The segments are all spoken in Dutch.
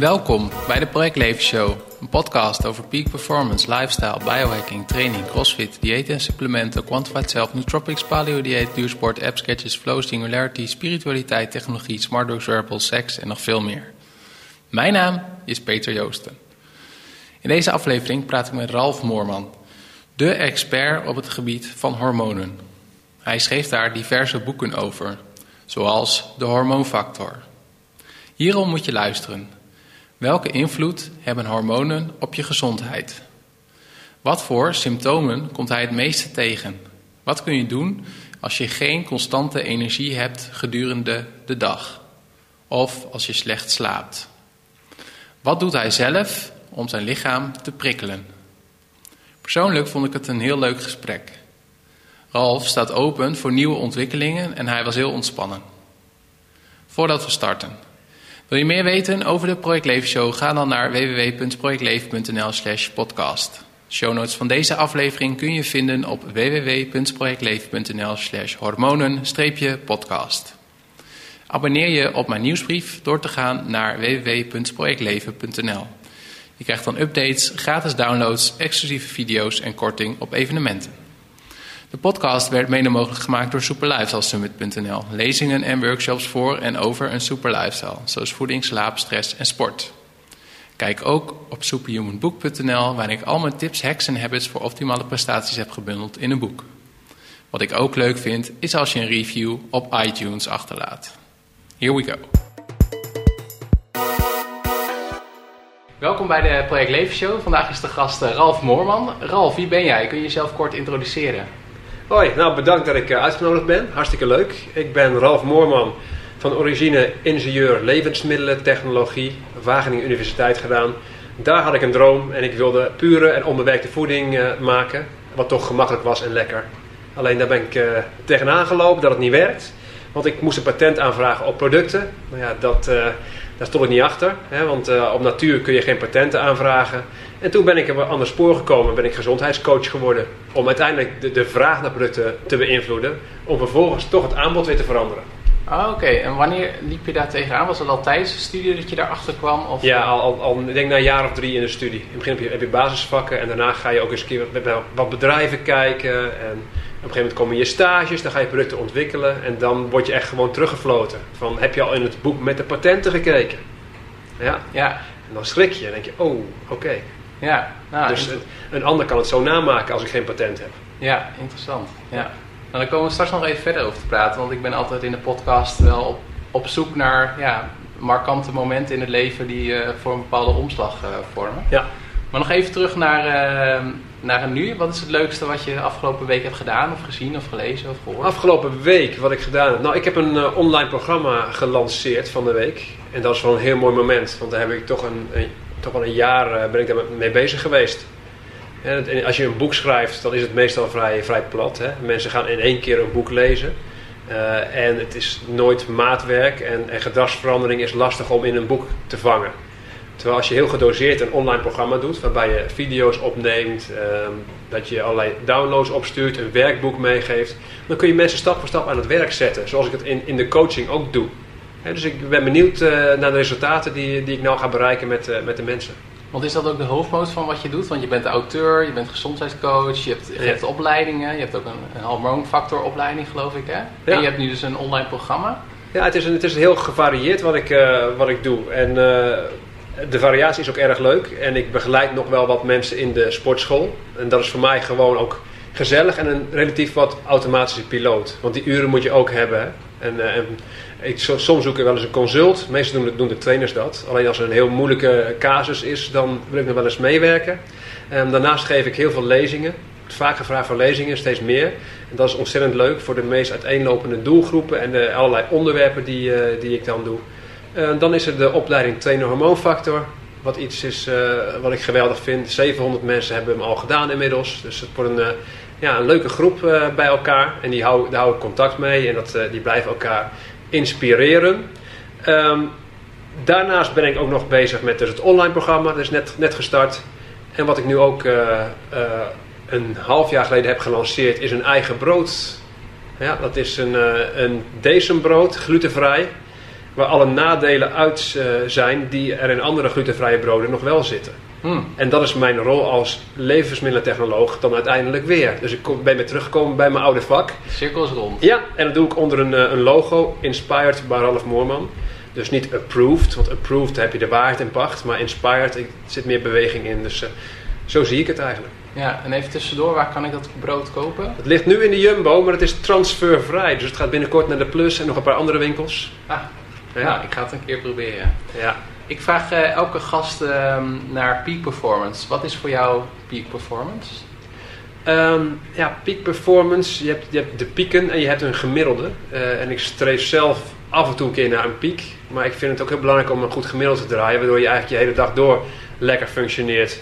Welkom bij de Project Show, een podcast over peak performance, lifestyle, biohacking, training, crossfit, diëten en supplementen, quantified self, nootropics, paleo dieet, duursport, app sketches, flow, singularity, spiritualiteit, technologie, smart drugs, wearables, seks en nog veel meer. Mijn naam is Peter Joosten. In deze aflevering praat ik met Ralf Moorman, de expert op het gebied van hormonen. Hij schreef daar diverse boeken over, zoals De Hormoonfactor. Hierom moet je luisteren. Welke invloed hebben hormonen op je gezondheid? Wat voor symptomen komt hij het meeste tegen? Wat kun je doen als je geen constante energie hebt gedurende de dag? Of als je slecht slaapt? Wat doet hij zelf om zijn lichaam te prikkelen? Persoonlijk vond ik het een heel leuk gesprek. Ralf staat open voor nieuwe ontwikkelingen en hij was heel ontspannen. Voordat we starten. Wil je meer weten over de Project Leven Show? Ga dan naar www.projectleven.nl slash podcast. Show notes van deze aflevering kun je vinden op www.projectleven.nl slash hormonen-podcast. Abonneer je op mijn nieuwsbrief door te gaan naar www.projectleven.nl. Je krijgt dan updates, gratis downloads, exclusieve video's en korting op evenementen. De podcast werd mede mogelijk gemaakt door superlifestylesummit.nl. Lezingen en workshops voor en over een super lifestyle, zoals voeding, slaap, stress en sport. Kijk ook op superhumanbook.nl, waar ik al mijn tips, hacks en habits voor optimale prestaties heb gebundeld in een boek. Wat ik ook leuk vind, is als je een review op iTunes achterlaat. Here we go. Welkom bij de Project Leven Show. Vandaag is de gast eh, Ralf Moorman. Ralf, wie ben jij? Kun je jezelf kort introduceren? Hoi, nou bedankt dat ik eh, uitgenodigd ben. Hartstikke leuk. Ik ben Ralf Moorman, van origine ingenieur levensmiddelen technologie, Wageningen Universiteit gedaan. Daar had ik een droom en ik wilde pure en onbewerkte voeding uh, maken, wat toch gemakkelijk was en lekker. Alleen daar ben ik uh, tegenaan gelopen dat het niet werkt, want ik moest een patent aanvragen op producten. Maar ja, dat, daar stond ik niet achter, hè, want op natuur kun je geen patenten aanvragen. En toen ben ik op een ander spoor gekomen, ben ik gezondheidscoach geworden. Om uiteindelijk de, de vraag naar producten te beïnvloeden. Om vervolgens toch het aanbod weer te veranderen. Ah, oké. En wanneer liep je daar tegenaan? Was het al tijdens de studie dat je daarachter kwam? Of? Ja, al, al, al ik denk na een jaar of drie in de studie. In het begin heb je, heb je basisvakken en daarna ga je ook eens een keer met wat bedrijven kijken. En op een gegeven moment komen je stages, dan ga je producten ontwikkelen. En dan word je echt gewoon teruggefloten. Van, heb je al in het boek met de patenten gekeken? Ja. ja. En dan schrik je en denk je, oh, oké. Ja, nou, dus een, ander kan het zo namaken als ik geen patent heb. Ja, interessant. Ja. Nou, dan komen we straks nog even verder over te praten, want ik ben altijd in de podcast wel op, op zoek naar ja, markante momenten in het leven die uh, voor een bepaalde omslag uh, vormen. Ja. Maar nog even terug naar, uh, naar nu. Wat is het leukste wat je afgelopen week hebt gedaan, of gezien, of gelezen, of gehoord? Afgelopen week wat ik gedaan heb. Nou, ik heb een online programma gelanceerd van de week. En dat is wel een heel mooi moment, want daar heb ik toch een, een toch wel een jaar eh, ben ik daar mee bezig geweest. En als je een boek schrijft, dan is het meestal vrij, vrij plat. Hè? Mensen gaan in één keer een boek lezen. Uh, en het is nooit maatwerk en, gedragsverandering is lastig om in een boek te vangen. Terwijl als je heel gedoseerd een online programma doet, waarbij je video's opneemt, uh, dat je allerlei downloads opstuurt, een werkboek meegeeft, dan kun je mensen stap voor stap aan het werk zetten. Zoals ik het in, in de coaching ook doe dus ik ben benieuwd uh, naar de resultaten die, die ik nou ga bereiken met, uh, met de mensen. Want is dat ook de hoofdmoot van wat je doet? Want je bent auteur, je bent gezondheidscoach, je hebt, je hebt opleidingen, je hebt ook een, een hormoonfactoropleiding geloof ik hè? Ja. En je hebt nu dus een online programma. Ja, het is, het is heel gevarieerd wat ik, uh, wat ik doe. En de variatie is ook erg leuk. En ik begeleid nog wel wat mensen in de sportschool. En dat is voor mij gewoon ook gezellig en een relatief wat automatische piloot. Want die uren moet je ook hebben. En, en ik, soms zoek ik wel eens een consult. Meestal doen de, trainers dat. Alleen als er een heel moeilijke casus is, dan wil ik nog wel eens meewerken. Um, daarnaast geef ik heel veel lezingen. Vaak gevraagd voor lezingen, steeds meer. En dat is ontzettend leuk voor de meest uiteenlopende doelgroepen en de allerlei onderwerpen die, uh, die ik dan doe. Uh, dan is er de opleiding Trainer Hormoonfactor. Wat iets is wat ik geweldig vind. 700 mensen hebben hem al gedaan inmiddels. Dus het wordt een, ja, een leuke groep bij elkaar. En die hou, daar hou ik contact mee. En dat, die blijven elkaar inspireren. Um, daarnaast ben ik ook nog bezig met dus het online programma. Dat is net, net gestart. En wat ik nu ook uh, een half jaar geleden heb gelanceerd is een eigen brood. Ja, dat is een, een decembrood, glutenvrij. waar alle nadelen uit eh, zijn die er in andere glutenvrije broden nog wel zitten. Hmm. En dat is mijn rol als levensmiddelentechnoloog dan uiteindelijk weer. Dus ik kom- ben weer teruggekomen bij mijn oude vak. De cirkel is rond. Ja, en dat doe ik onder een, eh, een logo, inspired by Ralph Moorman. Dus niet approved, want approved heb je de waarheid in pacht. Maar inspired, ik- er zit meer beweging in. Dus eh, zo zie ik het eigenlijk. Ja, en even tussendoor, waar kan ik dat brood kopen? Het ligt nu in de Jumbo, maar het is transfervrij. Dus het gaat binnenkort naar de Plus en nog een paar andere winkels. Ah, Ja. nou, ik ga het een keer proberen. Ja. Ik vraag eh, elke gast ehm, naar peak performance. Wat is voor jou peak performance? Ehm, ja, peak performance. Je hebt, je hebt de pieken en je hebt een gemiddelde. Eh, en ik streef zelf af en toe een keer naar een piek. Maar ik vind het ook heel belangrijk om een goed gemiddelde te draaien. Waardoor je eigenlijk je hele dag door lekker functioneert.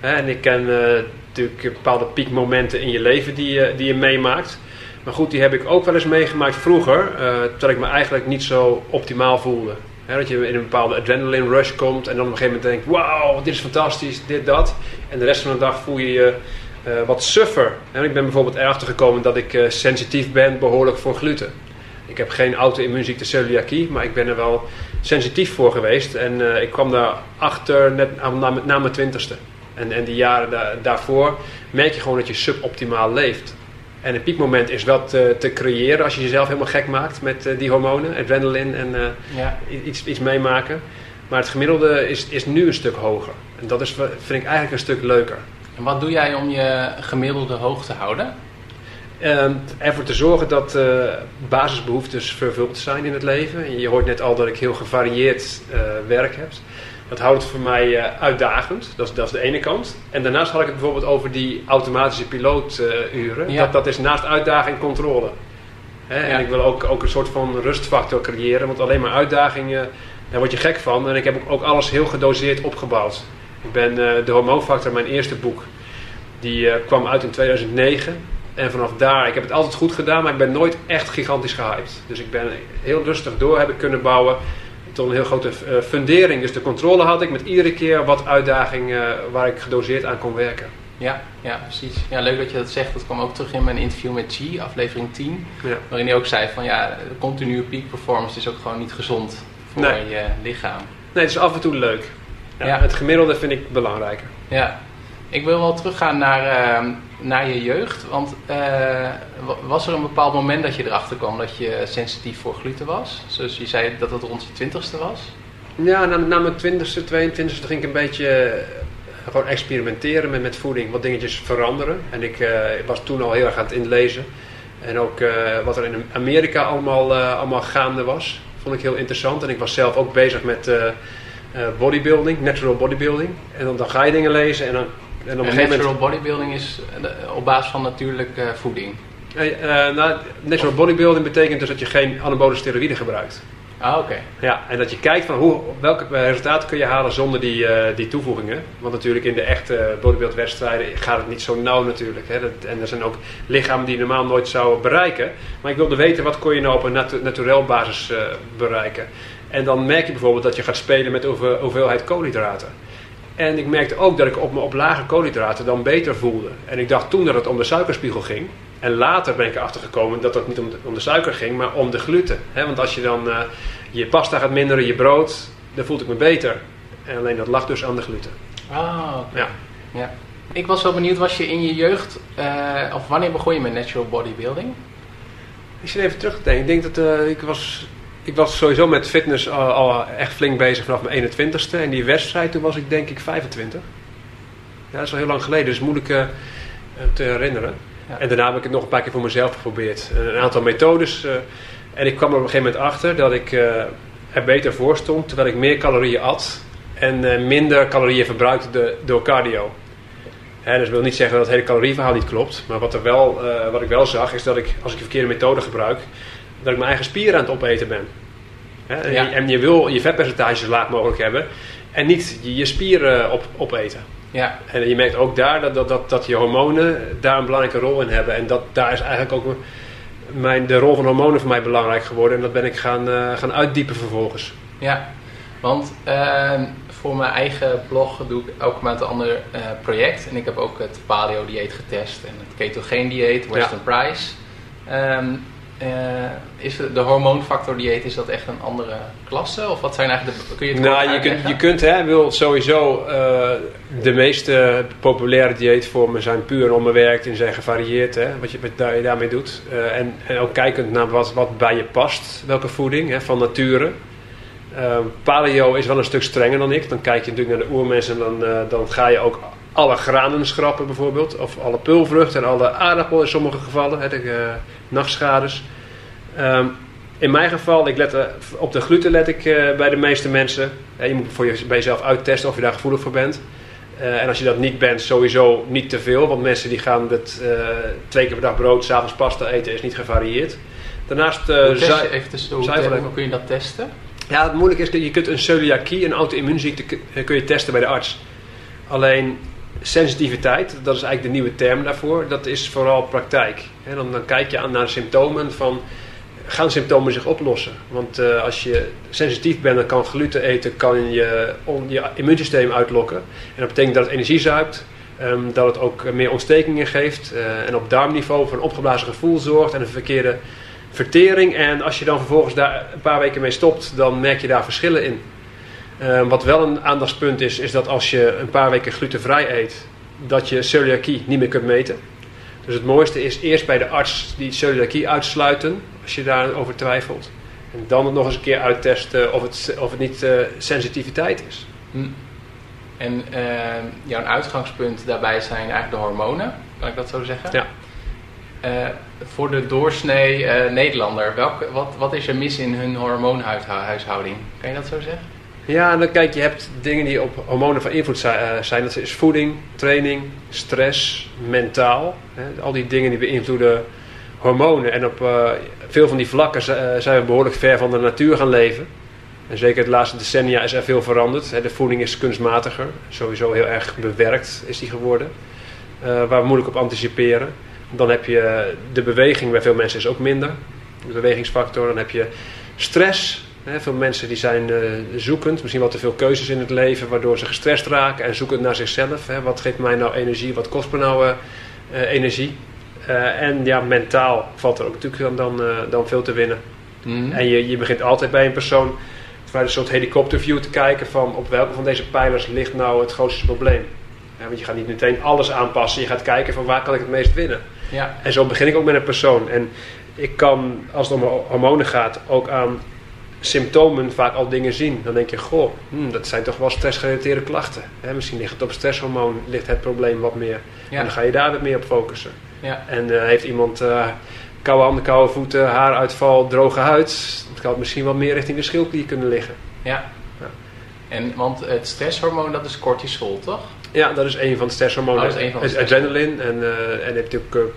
En ik ken eh, natuurlijk bepaalde piekmomenten in je leven die, je- die je meemaakt. Maar goed, die heb ik ook wel eens meegemaakt vroeger. terwijl ik me eigenlijk niet zo optimaal voelde. Dat je in een bepaalde adrenaline rush komt. En dan op een gegeven moment denkt, wauw, dit is fantastisch, dit, dat. En de rest van de dag voel je je eh, wat suffer. En ik ben bijvoorbeeld erachter gekomen dat ik eh, sensitief ben behoorlijk voor gluten. Ik heb geen auto-immuunziekte celiakie, maar ik ben er wel sensitief voor geweest. En eh, ik kwam daarachter net aan- na, na mijn twintigste. En, en die jaren da- daarvoor merk je gewoon dat je suboptimaal leeft. En een piekmoment is wel te, te creëren als je jezelf helemaal gek maakt met eh, die hormonen, adrenaline en eh, Ja. iets, iets meemaken. Maar het gemiddelde is, is nu een stuk hoger. En dat is, vind ik eigenlijk een stuk leuker. En wat doe jij om je gemiddelde hoog te houden? Ehm, ervoor te zorgen dat eh, basisbehoeftes vervuld zijn in het leven. En je hoort net al dat ik heel gevarieerd werk heb. Dat houdt het voor mij eh, uitdagend. Dat is, dat is de ene kant. En daarnaast had ik het bijvoorbeeld over die automatische pilooturen. Ja. dat, dat is naast uitdaging controle. Hè, Ja. En ik wil ook, ook een soort van rustfactor creëren. Want alleen maar uitdagingen, daar word je gek van. En ik heb ook, ook alles heel gedoseerd opgebouwd. Ik ben eh, de hormoonfactor, mijn eerste boek, die eh, kwam uit in 2009. En vanaf daar, ik heb het altijd goed gedaan, maar ik ben nooit echt gigantisch gehyped. Dus ik ben heel rustig door heb ik kunnen bouwen tot een heel grote eh, fundering. Dus de controle had ik met iedere keer wat uitdaging eh, waar ik gedoseerd aan kon werken. Ja, ja, precies. Ja, leuk dat je dat zegt. Dat kwam ook terug in mijn interview met G, aflevering 10. Ja. Waarin hij ook zei van ja, continue peak performance is ook gewoon niet gezond voor Nee. je lichaam. Nee, het is af en toe leuk. Ja, Ja. Het gemiddelde vind ik belangrijker. Ja, ik wil wel teruggaan naar, ehm, naar je jeugd. Want eh, wa- was er een bepaald moment dat je erachter kwam dat je sensitief voor gluten was? Zoals je zei dat het rond je twintigste was. Ja, na, na mijn 20ste, 22ste ging ik een beetje eh, gewoon experimenteren met, met voeding. Wat dingetjes veranderen. En ik, eh, ik was toen al heel erg aan het inlezen. En ook wat er in Amerika allemaal, allemaal gaande was, vond ik heel interessant. En ik was zelf ook bezig met bodybuilding, natural bodybuilding. En dan, dan ga je dingen lezen en dan, en op een En gegeven natural moment... bodybuilding is eh, op basis van natuurlijke eh, voeding. Nou, natural bodybuilding betekent dus dat je geen anabole steroïden gebruikt. Ah, oké. Ja, en dat je kijkt van hoe, welke resultaten kun je halen zonder die, die toevoegingen. Want natuurlijk in de echte bodybuildwedstrijden gaat het niet zo nauw natuurlijk. Hè. Dat, en er zijn ook lichamen die je normaal nooit zouden bereiken. Maar ik wilde weten wat kon je nou op een natu naturel basis bereiken. En dan merk je bijvoorbeeld dat je gaat spelen met hoeveelheid koolhydraten. En ik merkte ook dat ik op, me op lage koolhydraten dan beter voelde. En ik dacht toen dat het om de suikerspiegel ging. En later ben ik erachter gekomen dat het niet om de, om de suiker ging, maar om de gluten. Want als je dan eh, je pasta gaat minderen, je brood, dan voelde ik me beter. En alleen dat lag dus aan de gluten. Ah. Ja. Ja. Ik was wel benieuwd, was je in je jeugd, eh, of wanneer begon je met natural bodybuilding? Ik zit even terug te denken. Ik denk dat eh, ik was... Ik was sowieso met fitness al, al echt flink bezig vanaf mijn 21ste. En die wedstrijd, toen was ik denk ik 25. Ja, dat is al heel lang geleden, dus moeilijk eh, te herinneren. Ja. En daarna heb ik het nog een paar keer voor mezelf geprobeerd. Een aantal methodes. eh, en ik kwam er op een gegeven moment achter dat ik eh, er beter voor stond. Terwijl ik meer calorieën at. En eh, minder calorieën verbruikte de- door cardio. Hè, dus dat wil niet zeggen dat het hele calorieverhaal niet klopt. Maar wat, er wel, eh, wat ik wel zag is dat ik, als ik de verkeerde methode gebruik, dat ik mijn eigen spieren aan het opeten ben. Hè, en, Ja. je, en je wil je vetpercentage zo laag mogelijk hebben. En niet je, je spieren op, opeten. Ja, En je merkt ook daar dat, dat, dat, dat je hormonen daar een belangrijke rol in hebben. En dat, daar is eigenlijk ook mijn, de rol van hormonen voor mij belangrijk geworden. En dat ben ik gaan, eh, gaan uitdiepen vervolgens. ja. Want ehm, voor mijn eigen blog doe ik elke maand een ander eh, project. En ik heb ook het paleo dieet getest en het ketogeen dieet, Western Price. Ehm, uh, is de hormoonfactor dieet, is dat echt een andere klasse? Of wat zijn eigenlijk de, kun je het Nou, je kunt, je kunt hè, wil sowieso uh, de meeste populaire dieetvormen zijn puur onbewerkt en zijn gevarieerd, hè, wat je, wat je daarmee doet. Uh, en, en, ook kijkend naar wat, wat bij je past, welke voeding, hè, van nature. paleo is wel een stuk strenger dan ik. Dan kijk je natuurlijk naar de oermensen en dan, dan ga je ook alle granen schrappen bijvoorbeeld. Of alle pulvrucht en alle aardappel in sommige gevallen. Hè, de nachtschades. Um, in mijn geval, ik let, op de gluten let ik uh, bij de meeste mensen. Ja, je moet voor je, bij jezelf uittesten of je daar gevoelig voor bent. Uh, en als je dat niet bent, sowieso niet te veel. Want mensen die gaan met twee keer per dag brood, s'avonds pasta eten, is niet gevarieerd. Daarnaast... hoe, test je, even hoe, hoe kun je dat testen? Ja, het moeilijke is, dat je kunt een celiakie, een auto-immuunziekte, kun je testen bij de arts. Alleen sensitiviteit, dat is eigenlijk de nieuwe term daarvoor, dat is vooral praktijk. dan, kijk je aan naar de symptomen van, gaan symptomen zich oplossen? Want uh, als je sensitief bent, dan kan gluten eten, kan je je immuunsysteem uitlokken. En dat betekent dat het energie zuipt, um, dat het ook meer ontstekingen geeft uh, en op darmniveau voor een opgeblazen gevoel zorgt en een verkeerde vertering. En als je dan vervolgens daar een paar weken mee stopt, dan merk je daar verschillen in. Uh, wat wel een aandachtspunt is, is dat als je een paar weken glutenvrij eet, dat je celiakie niet meer kunt meten. Dus het mooiste is eerst bij de arts die celiakie uitsluiten, als je daarover twijfelt. En dan nog eens een keer uittesten of het, of het niet uh, sensitiviteit is. Hm. En uh, jouw uitgangspunt daarbij zijn eigenlijk de hormonen, kan ik dat zo zeggen? Ja. Uh, voor de doorsnee Nederlander, welk, wat, wat is er mis in hun hormoonhuishouding? Kan je dat zo zeggen? Ja, dan kijk, je hebt dingen die op hormonen van invloed eh, zijn. Dat is voeding, training, stress, mentaal. Hè, al die dingen die beïnvloeden hormonen. En op uh, veel van die vlakken eh, zijn we behoorlijk ver van de natuur gaan leven. En zeker de laatste decennia is er veel veranderd. Hè. De voeding is kunstmatiger. Sowieso heel erg bewerkt is die geworden. Waar we moeilijk op anticiperen. Dan heb je de beweging bij veel mensen is ook minder. De bewegingsfactor. Dan heb je stress veel mensen die zijn uh, zoekend, misschien wat te veel keuzes in het leven, waardoor ze gestrest raken en zoekend naar zichzelf. wat geeft mij nou energie, wat kost me nou uh, energie? en ja, mentaal valt er ook natuurlijk dan, dan veel te winnen. Mhm. En je, je begint altijd bij een persoon vanuit een soort helikopterview te kijken van op welke van deze pijlers ligt nou het grootste probleem. want je gaat niet meteen alles aanpassen, je gaat kijken van waar kan ik het meest winnen. Ja. En zo begin ik ook met een persoon. En ik kan, als het om hormonen gaat, ook aan symptomen vaak al dingen zien. Dan denk je, goh, hmm, dat zijn toch wel stressgerelateerde klachten. Hè? Misschien ligt het op stresshormoon, ligt het probleem wat meer. En dan ga je daar wat meer op focussen. Ja. En uh, heeft iemand uh, koude handen, koude voeten, haaruitval, droge huid. Het kan misschien wat meer richting de schildklier kunnen liggen. Ja. ja. En, want het stresshormoon, dat is cortisol, toch? Ja, dat is een van de stresshormonen. Oh, dat is een van de Adrenaline en, uh, en je ook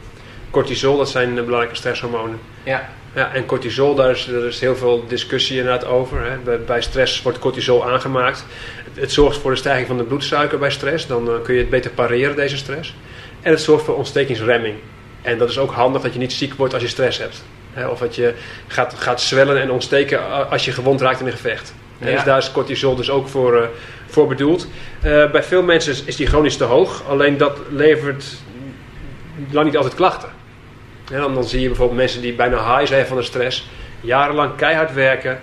cortisol, dat zijn belangrijke stresshormonen. Ja. Ja, en cortisol, daar is, is heel veel discussie inderdaad over. Hè. Bij, bij, stress wordt cortisol aangemaakt. Het, het, zorgt voor de stijging van de bloedsuiker bij stress. Dan uh, kun je het beter pareren, deze stress. En het zorgt voor ontstekingsremming. En dat is ook handig dat je niet ziek wordt als je stress hebt. Hè. Of dat je gaat, gaat zwellen en ontsteken als je gewond raakt in een gevecht. Ja. Dus daar is cortisol dus ook voor, uh, voor bedoeld. Uh, bij veel mensen is die chronisch te hoog. Alleen dat levert lang niet altijd klachten. En dan, dan zie je bijvoorbeeld mensen die bijna high zijn van de stress, jarenlang keihard werken.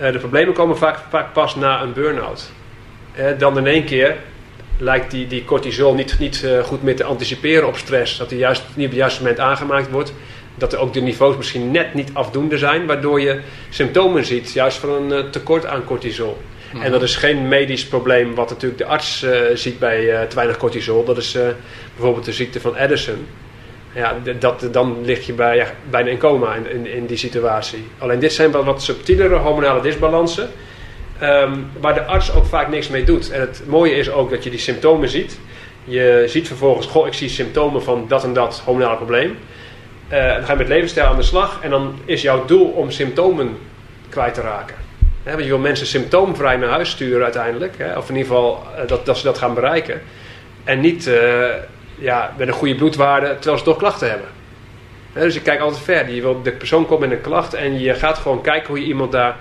Uh, de problemen komen vaak, vaak pas na een burn-out. Uh, dan in één keer lijkt die, die cortisol niet, niet uh, goed meer te anticiperen op stress. Dat die juist niet op het juiste moment aangemaakt wordt. Dat er ook de niveaus misschien net niet afdoende zijn, waardoor je symptomen ziet, juist van een tekort aan cortisol. En mhm. dat is geen medisch probleem wat natuurlijk de arts ziet bij te weinig cortisol. Dat is bijvoorbeeld de ziekte van Addison ja, dat, dan lig je bij, ja, bijna in coma in, in, die situatie. Alleen dit zijn wel wat subtielere hormonale disbalansen. Um, waar de arts ook vaak niks mee doet. En het mooie is ook dat je die symptomen ziet. Je ziet vervolgens, goh, ik zie symptomen van dat en dat hormonale probleem. Uh, dan ga je met levensstijl aan de slag. En dan is jouw doel om symptomen kwijt te raken. want je wil mensen symptoomvrij naar huis sturen uiteindelijk. of in ieder geval uh, dat, dat ze dat gaan bereiken. En niet... Uh, ja, met een goede bloedwaarde, terwijl ze toch klachten hebben. dus je kijkt altijd verder. Je wil, de persoon komt met een klacht en je gaat gewoon kijken hoe je iemand daar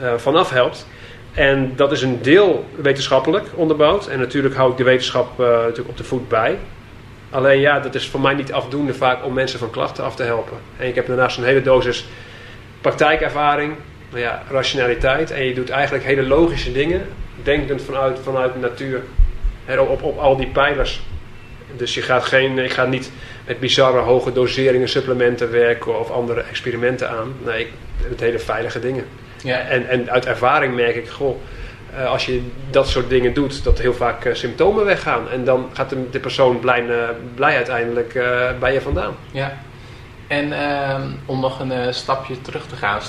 uh, vanaf helpt. En dat is een deel wetenschappelijk onderbouwd. En natuurlijk hou ik de wetenschap uh, natuurlijk op de voet bij. Alleen ja, dat is voor mij niet afdoende vaak om mensen van klachten af te helpen. En ik heb daarnaast een hele dosis praktijkervaring, maar ja, rationaliteit. En je doet eigenlijk hele logische dingen, denkend vanuit, vanuit de natuur. Op, op al die pijlers. Dus je gaat geen, ik ga niet met bizarre hoge doseringen supplementen werken of andere experimenten aan. Nee, ik, het hele veilige dingen. Ja. En, en uit ervaring merk ik, goh, eh, als je dat soort dingen doet, dat heel vaak uh, symptomen weggaan. En dan gaat de, de persoon blij, uh, blij uiteindelijk bij je vandaan. Ja. En ehm, om nog een stapje terug te gaan,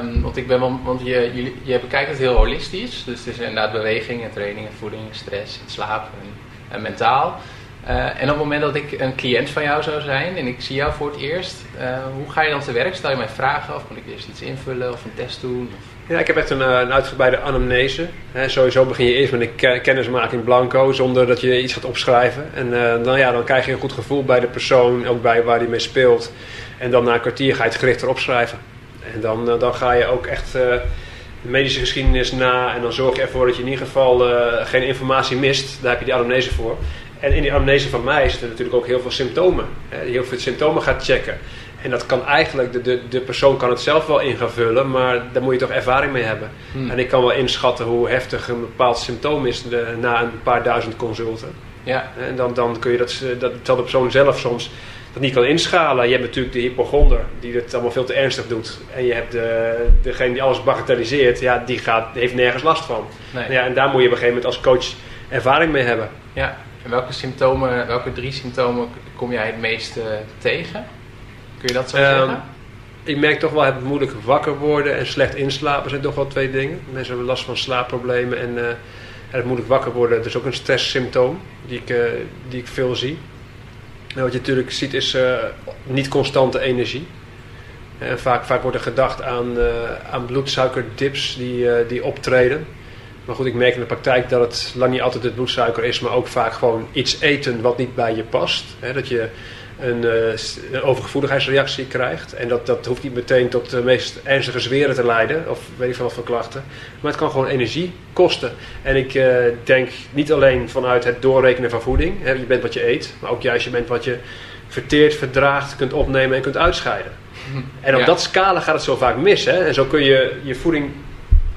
um, want ik ben wel, want je, je, je bekijkt het heel holistisch. Dus het is inderdaad beweging en training en voeding stress en slaap en, en mentaal. En op het moment dat ik een cliënt van jou zou zijn en ik zie jou voor het eerst, hoe ga je dan te werk? Stel je mij vragen of moet ik eerst iets invullen of een test doen? Ja, ik heb echt een, eh, een uitgebreide anamnese. sowieso begin je eerst met een kennismaking blanco, zonder dat je iets gaat opschrijven. En dan, ja, dan krijg je een goed gevoel bij de persoon, ook bij waar die mee speelt. En dan na een kwartier ga je het gericht erop schrijven. En dan, dan ga je ook echt de medische geschiedenis na. En dan zorg je ervoor dat je in ieder geval geen informatie mist. Daar heb je die anamnese voor. En in die anamnese van mij zitten natuurlijk ook heel veel symptomen. Heel veel symptomen gaat checken. En dat kan eigenlijk, de, de, de persoon kan het zelf wel in gaan vullen, maar daar moet je toch ervaring mee hebben. Hmm. En ik kan wel inschatten hoe heftig een bepaald symptoom is de, na een paar duizend consulten. Ja. En dan, dan kun je dat, dat, dat de persoon zelf soms dat niet kan inschalen. Je hebt natuurlijk de hypochonder die het allemaal veel te ernstig doet. En je hebt de, degene die alles bagatelliseert, ja, die, gaat, heeft nergens last van. Nee. Ja, en daar moet je op een gegeven moment als coach ervaring mee hebben. Ja, welke symptomen, welke drie symptomen kom jij het meest tegen? Kun je dat zo zeggen? Ehm, ik merk toch wel het moeilijk wakker worden en slecht inslapen zijn toch wel twee dingen. Mensen hebben last van slaapproblemen en, uh, het moeilijk wakker worden, dat is ook een stresssymptoom die ik, uh, die ik veel zie. En wat je natuurlijk ziet is uh, niet constante energie. En vaak, vaak wordt er gedacht aan, aan bloedsuikerdips die, die optreden. Maar goed, ik merk in de praktijk dat het lang niet altijd het bloedsuiker is, maar ook vaak gewoon iets eten wat niet bij je past. dat je een, uh, een overgevoeligheidsreactie krijgt. En dat, dat hoeft niet meteen tot de meest ernstige zweren te leiden, of weet ik veel wat voor klachten. Maar het kan gewoon energie kosten. En ik uh, denk niet alleen vanuit het doorrekenen van voeding, hè, je bent wat je eet, maar ook juist je bent wat je verteert, verdraagt, kunt opnemen en kunt uitscheiden. En op dat scala gaat het zo vaak mis. Hè? En zo kun je je voeding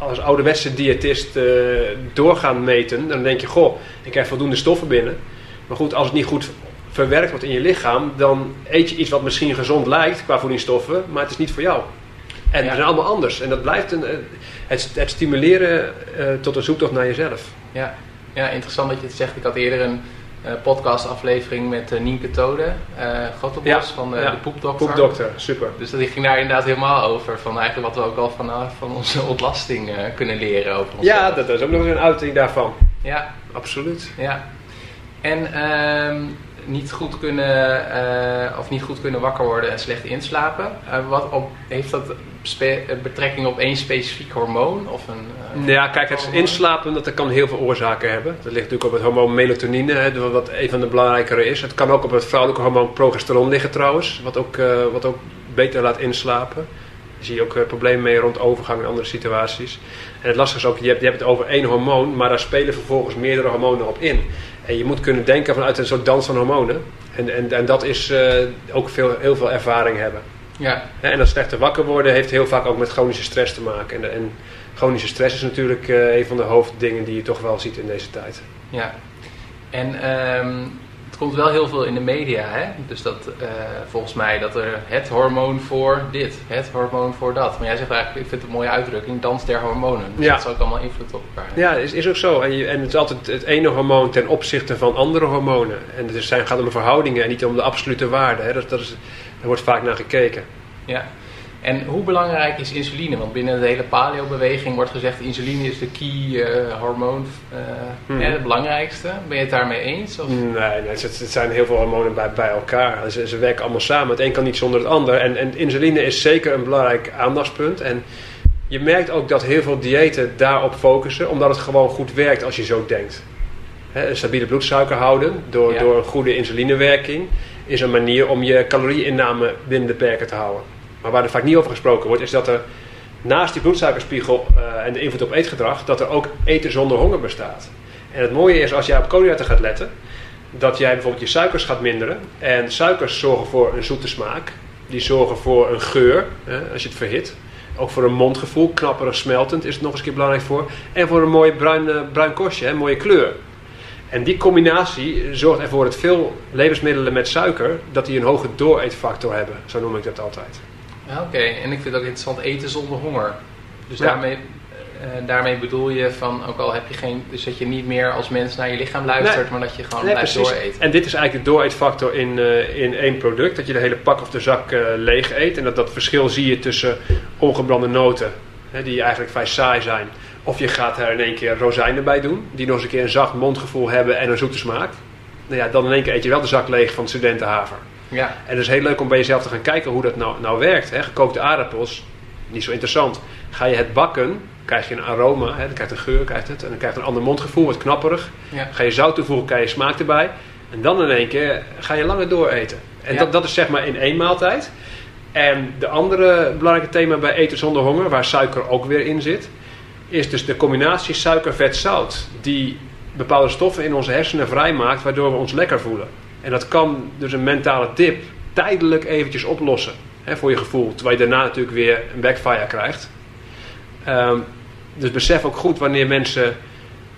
als ouderwetse diëtist uh, doorgaan meten. Dan denk je, goh, ik krijg voldoende stoffen binnen. Maar goed, als het niet goed verwerkt wordt in je lichaam, dan eet je iets wat misschien gezond lijkt qua voedingsstoffen, maar het is niet voor jou. En ja. zijn allemaal anders. En dat blijft een, eh, het, het stimuleren uh, tot een zoektocht naar jezelf. Ja. ja, interessant dat je het zegt. Ik had eerder een podcastaflevering met uh, Nienke Tode, uh, ja, van ja. de Poepdokter. Poepdokter, super. Dus die ging daar inderdaad helemaal over. Van eigenlijk wat we ook al van, van onze ontlasting kunnen leren over onszelf. Ja, dat is ook nog eens een uiting daarvan. Ja. Absoluut. Ja. En... Ehm, niet goed kunnen, uh, of niet goed kunnen wakker worden en slecht inslapen. Uh, wat op, heeft dat betrekking op één specifiek hormoon? Of een, uh, ja, kijk, het inslapen dat kan heel veel oorzaken hebben. Dat ligt natuurlijk op het hormoon melatonine, hè, wat een van de belangrijkere is. Het kan ook op het vrouwelijke hormoon progesteron liggen trouwens, wat ook, wat ook beter laat inslapen. Daar zie je ook problemen mee rond overgang en andere situaties. En het lastige is ook, je hebt, je hebt het over één hormoon, maar daar spelen vervolgens meerdere hormonen op in. En je moet kunnen denken vanuit een soort dans van hormonen. En, en, en dat is ook veel, heel veel ervaring hebben. Ja. En dat slechte wakker worden heeft heel vaak ook met chronische stress te maken. En, en chronische stress is natuurlijk uh, een van de hoofddingen die je toch wel ziet in deze tijd. Ja. En um, komt wel heel veel in de media. Hè? Dus dat uh, volgens mij dat er het hormoon voor dit, het hormoon voor dat. Maar jij zegt eigenlijk, ik vind het een mooie uitdrukking, dans der hormonen. Dus ja. dat zou ook allemaal invloed op elkaar. Ja, is, is ook zo. En, je, en het is altijd het ene hormoon ten opzichte van andere hormonen. En het zijn, gaat om de verhoudingen en niet om de absolute waarde. Hè? Dat, dat is, daar wordt vaak naar gekeken. Ja. En hoe belangrijk is insuline? Want binnen de hele paleo-beweging wordt gezegd: insuline is de key uh, hormoon, uh, het belangrijkste. Ben je het daarmee eens? Of? Nee, nee het, het, zijn heel veel hormonen bij, bij elkaar. Ze, ze, werken allemaal samen. Het een kan niet zonder het ander. En, en insuline is zeker een belangrijk aandachtspunt. En je merkt ook dat heel veel diëten daarop focussen, omdat het gewoon goed werkt als je zo denkt. een stabiele bloedsuiker houden door, door een goede insulinewerking is een manier om je calorieinname binnen de perken te houden. Maar waar er vaak niet over gesproken wordt, is dat er naast die bloedsuikerspiegel uh, en de invloed op eetgedrag, dat er ook eten zonder honger bestaat. En het mooie is, als jij op koolhydraten gaat letten, dat jij bijvoorbeeld je suikers gaat minderen. En suikers zorgen voor een zoete smaak. Die zorgen voor een geur, als je het verhit. Ook voor een mondgevoel, knapperig smeltend is het nog eens een keer belangrijk voor. En voor een mooi bruin, uh, bruin kostje, mooie kleur. En die combinatie zorgt ervoor dat veel levensmiddelen met suiker, dat die een hoge dooreetfactor hebben. Zo noem ik dat altijd. Oké, en ik vind het ook interessant eten zonder honger. Dus daarmee uh, daarmee bedoel je van, ook al heb je geen, dus dat je niet meer als mens naar je lichaam luistert, maar dat je gewoon nee, blijft dooreten. En dit is eigenlijk de dooreetfactor in, uh, in één product, dat je de hele pak of de zak uh, leeg eet. En dat, dat verschil zie je tussen ongebrande noten, hè, die eigenlijk vrij saai zijn. Of je gaat er in één keer rozijnen bij doen, die nog eens een keer een zacht mondgevoel hebben en een zoete smaak. Nou ja, dan in één keer eet je wel de zak leeg van studentenhaver. Ja. En het is heel leuk om bij jezelf te gaan kijken hoe dat nou, nou werkt. Hè. Gekookte aardappels, niet zo interessant. Ga je het bakken, krijg je een aroma, hè, dan krijgt een geur, krijgt het, en dan krijgt het een ander mondgevoel, wat knapperig. Ga je zout toevoegen, krijg je smaak erbij. En dan in één keer ga je langer door eten. En dat, dat is zeg maar in één maaltijd. En de andere belangrijke thema bij eten zonder honger, waar suiker ook weer in zit, is dus de combinatie suiker, vet, zout. Die bepaalde stoffen in onze hersenen vrijmaakt, waardoor we ons lekker voelen. En dat kan dus een mentale dip tijdelijk eventjes oplossen hè, voor je gevoel. Terwijl je daarna natuurlijk weer een backfire krijgt. Um, dus besef ook goed wanneer mensen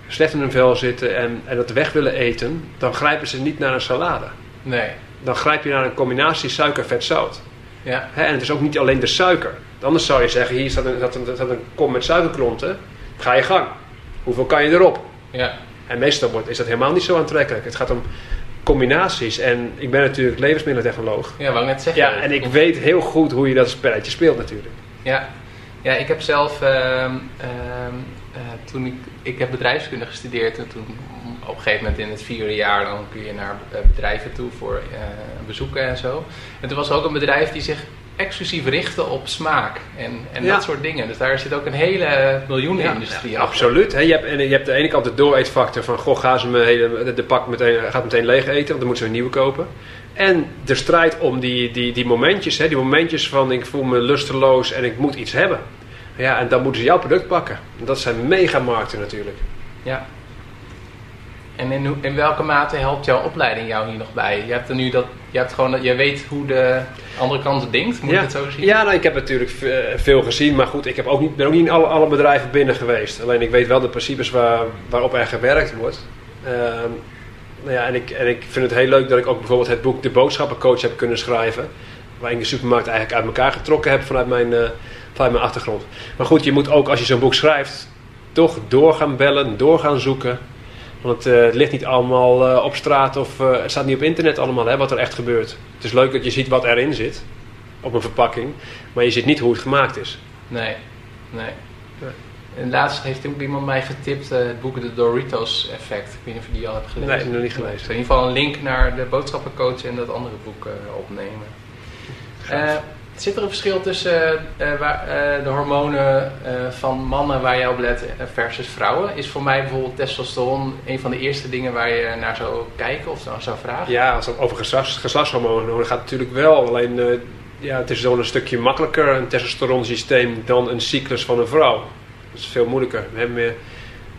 slecht in hun vel zitten en, en dat weg willen eten, dan grijpen ze niet naar een salade. Nee. Dan grijp je naar een combinatie suiker, vet, zout. Ja. En het is ook niet alleen de suiker. Anders zou je zeggen, hier staat een, staat een, staat een kom met suikerklonten, ga je gang. Hoeveel kan je erop? Ja. En meestal wordt, is dat helemaal niet zo aantrekkelijk. Het gaat om combinaties. En ik ben natuurlijk levensmiddelentechnoloog. Ja, wou net zeggen. Ja, en ik weet heel goed hoe je dat spelletje speelt natuurlijk. Ja, ja ik heb zelf... Uh, toen ik, ik heb bedrijfskunde gestudeerd en toen op een gegeven moment in het vierde jaar dan kun je naar eh, bedrijven toe voor uh, bezoeken en zo. En toen was er ook een bedrijf die zich exclusief richten op smaak en, en dat soort dingen. Dus daar zit ook een hele miljoenenindustrie ja, Absoluut. je, hebt, en je hebt de ene kant de dooreetfactor van... goh, gaan ze me hele, de, pak meteen, gaat meteen leeg eten... want dan moeten ze een nieuwe kopen. En de strijd om die, die, die momentjes. Hè, die momentjes van ik voel me lusteloos en ik moet iets hebben. Ja, en dan moeten ze jouw product pakken. Dat zijn megamarkten natuurlijk. Ja. En in, in welke mate helpt jouw opleiding jou hier nog bij? Je hebt er nu dat, je hebt gewoon, je weet hoe de andere kant denkt, moet ja. ik het zo zien? Ja, nou, ik heb natuurlijk veel gezien, maar goed, ik heb ook niet, ben ook niet in alle, alle bedrijven binnen geweest. Alleen ik weet wel de principes waar, waarop er gewerkt wordt. Uh, nou ja, en ik, en ik vind het heel leuk dat ik ook bijvoorbeeld het boek De Boodschappencoach heb kunnen schrijven. Waar ik de supermarkt eigenlijk uit elkaar getrokken heb vanuit mijn, uh, vanuit mijn achtergrond. Maar goed, je moet ook als je zo'n boek schrijft, toch door gaan bellen, door gaan zoeken. Want uh, het ligt niet allemaal uh, op straat of uh, het staat niet op internet allemaal hè, wat er echt gebeurt. Het is leuk dat je ziet wat erin zit op een verpakking, maar je ziet niet hoe het gemaakt is. Nee, nee. En laatst heeft ook iemand mij getipt het boek The Doritos Effect. Ik weet niet of je die al hebt gelezen. Nee, nog niet gelezen. In ieder geval een link naar de boodschappencoach en dat andere boek opnemen. Zit er een verschil tussen uh, waar, uh, de hormonen van mannen waar je op let versus vrouwen? Is voor mij bijvoorbeeld testosteron een van de eerste dingen waar je naar zou kijken of naar zou vragen? Ja, als het over geslachts, geslachtshormonen dan gaat natuurlijk wel. Alleen ja, het is zo'n een stukje makkelijker, een testosteronsysteem, dan een cyclus van een vrouw. Dat is veel moeilijker. We hebben meer,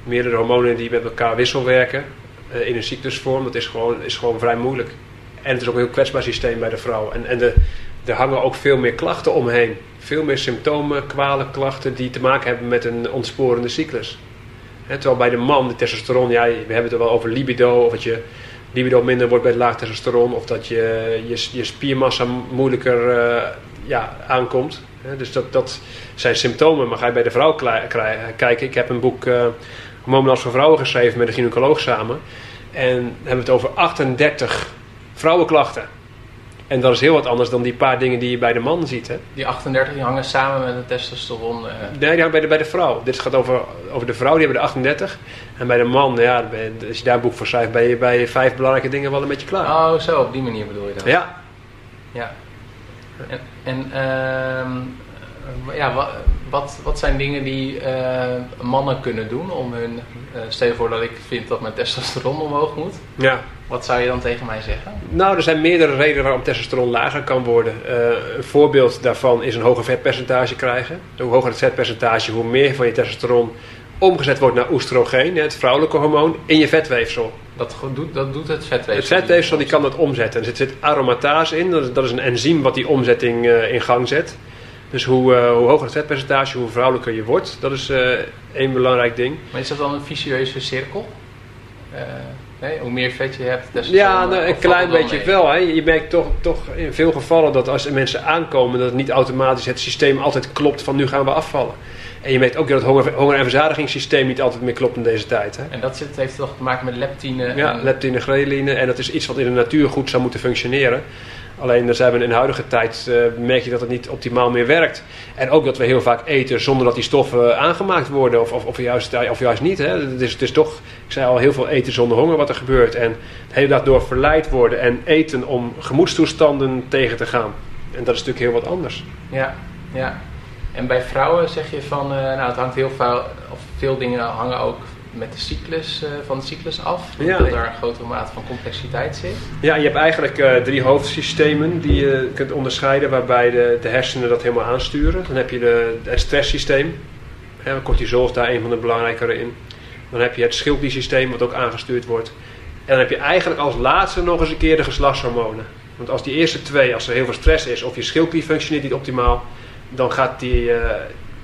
meerdere hormonen die met elkaar wisselwerken in een cyclusvorm. Dat is gewoon, is gewoon vrij moeilijk. En het is ook een heel kwetsbaar systeem bij de vrouw. En, en de, er hangen ook veel meer klachten omheen. Veel meer symptomen, kwalen, klachten die te maken hebben met een ontsporende cyclus. terwijl bij de man, de testosteron, ja, we hebben het er wel over libido, of dat je libido minder wordt bij laag testosteron, of dat je, je, je spiermassa moeilijker uh, ja, aankomt. dus dat, dat zijn symptomen, maar ga je bij de vrouw kijken. Ik heb een boek uh, Hormoonbalans voor Vrouwen geschreven met een gynaecoloog samen. En hebben het over 38 vrouwenklachten. En dat is heel wat anders dan die paar dingen die je bij de man ziet. Hè? Die 38 die hangen samen met een testosteron? Uh... Nee, die hangen bij de, bij de vrouw. Dit gaat over, over de vrouw, die hebben de 38. En bij de man, ja, als je daar een boek voor schrijft, ben je bij vijf belangrijke dingen wel een beetje klaar. Oh, zo, op die manier bedoel je dat? Ja. Ja. En, en uh, ja, wat, wat, wat, zijn dingen die uh, mannen kunnen doen om hun... Uh, stel je voor dat ik vind dat mijn testosteron omhoog moet. Ja. Wat zou je dan tegen mij zeggen? Nou, er zijn meerdere redenen waarom testosteron lager kan worden. Uh, een voorbeeld daarvan is een hoger vetpercentage krijgen. Hoe hoger het vetpercentage, hoe meer van je testosteron omgezet wordt naar oestrogeen, het vrouwelijke hormoon, in je vetweefsel. Dat doet, dat doet het vetweefsel. Het vetweefsel die kan dat omzetten. Er zit aromatase in, dat is, dat is een enzym wat die omzetting uh, in gang zet. Dus hoe, uh, hoe hoger het vetpercentage, hoe vrouwelijker je wordt. Dat is uh, één belangrijk ding. Maar is dat dan een vicieuze cirkel? Nee, hoe meer vet je hebt, des Ja, nou, een klein beetje mee. wel. Hè. Je merkt toch, toch in veel gevallen dat als er mensen aankomen, dat het niet automatisch het systeem altijd klopt van nu gaan we afvallen. En je merkt ook dat het honger, honger- en verzadigingssysteem niet altijd meer klopt in deze tijd. Hè? En dat zit, heeft toch te maken met leptine? Ja, en... leptine, ghreline. En dat is iets wat in de natuur goed zou moeten functioneren. Alleen dan zijn we in de huidige tijd uh, merk je dat het niet optimaal meer werkt. En ook dat we heel vaak eten zonder dat die stoffen aangemaakt worden. Of, of, of, juist, of juist niet. Hè. Het, is, het is toch, ik zei al, heel veel eten zonder honger wat er gebeurt. En de hele dag door verleid worden en eten om gemoedstoestanden tegen te gaan. En dat is natuurlijk heel wat anders. Ja, ja. En bij vrouwen zeg je van, uh, nou het hangt heel veel, of veel dingen hangen ook met de cyclus, uh, van de cyclus af. Ja. Dat daar een grotere mate van complexiteit zit. Ja, je hebt eigenlijk uh, drie hoofdsystemen die je kunt onderscheiden, waarbij de, de hersenen dat helemaal aansturen. Dan heb je de, het stresssysteem. Ja, cortisol is daar een van de belangrijkere in. Dan heb je het schildkliersysteem wat ook aangestuurd wordt. En dan heb je eigenlijk als laatste nog eens een keer de geslachtshormonen. Want als die eerste twee, als er heel veel stress is of je schildklier functioneert niet optimaal, dan gaat die, uh,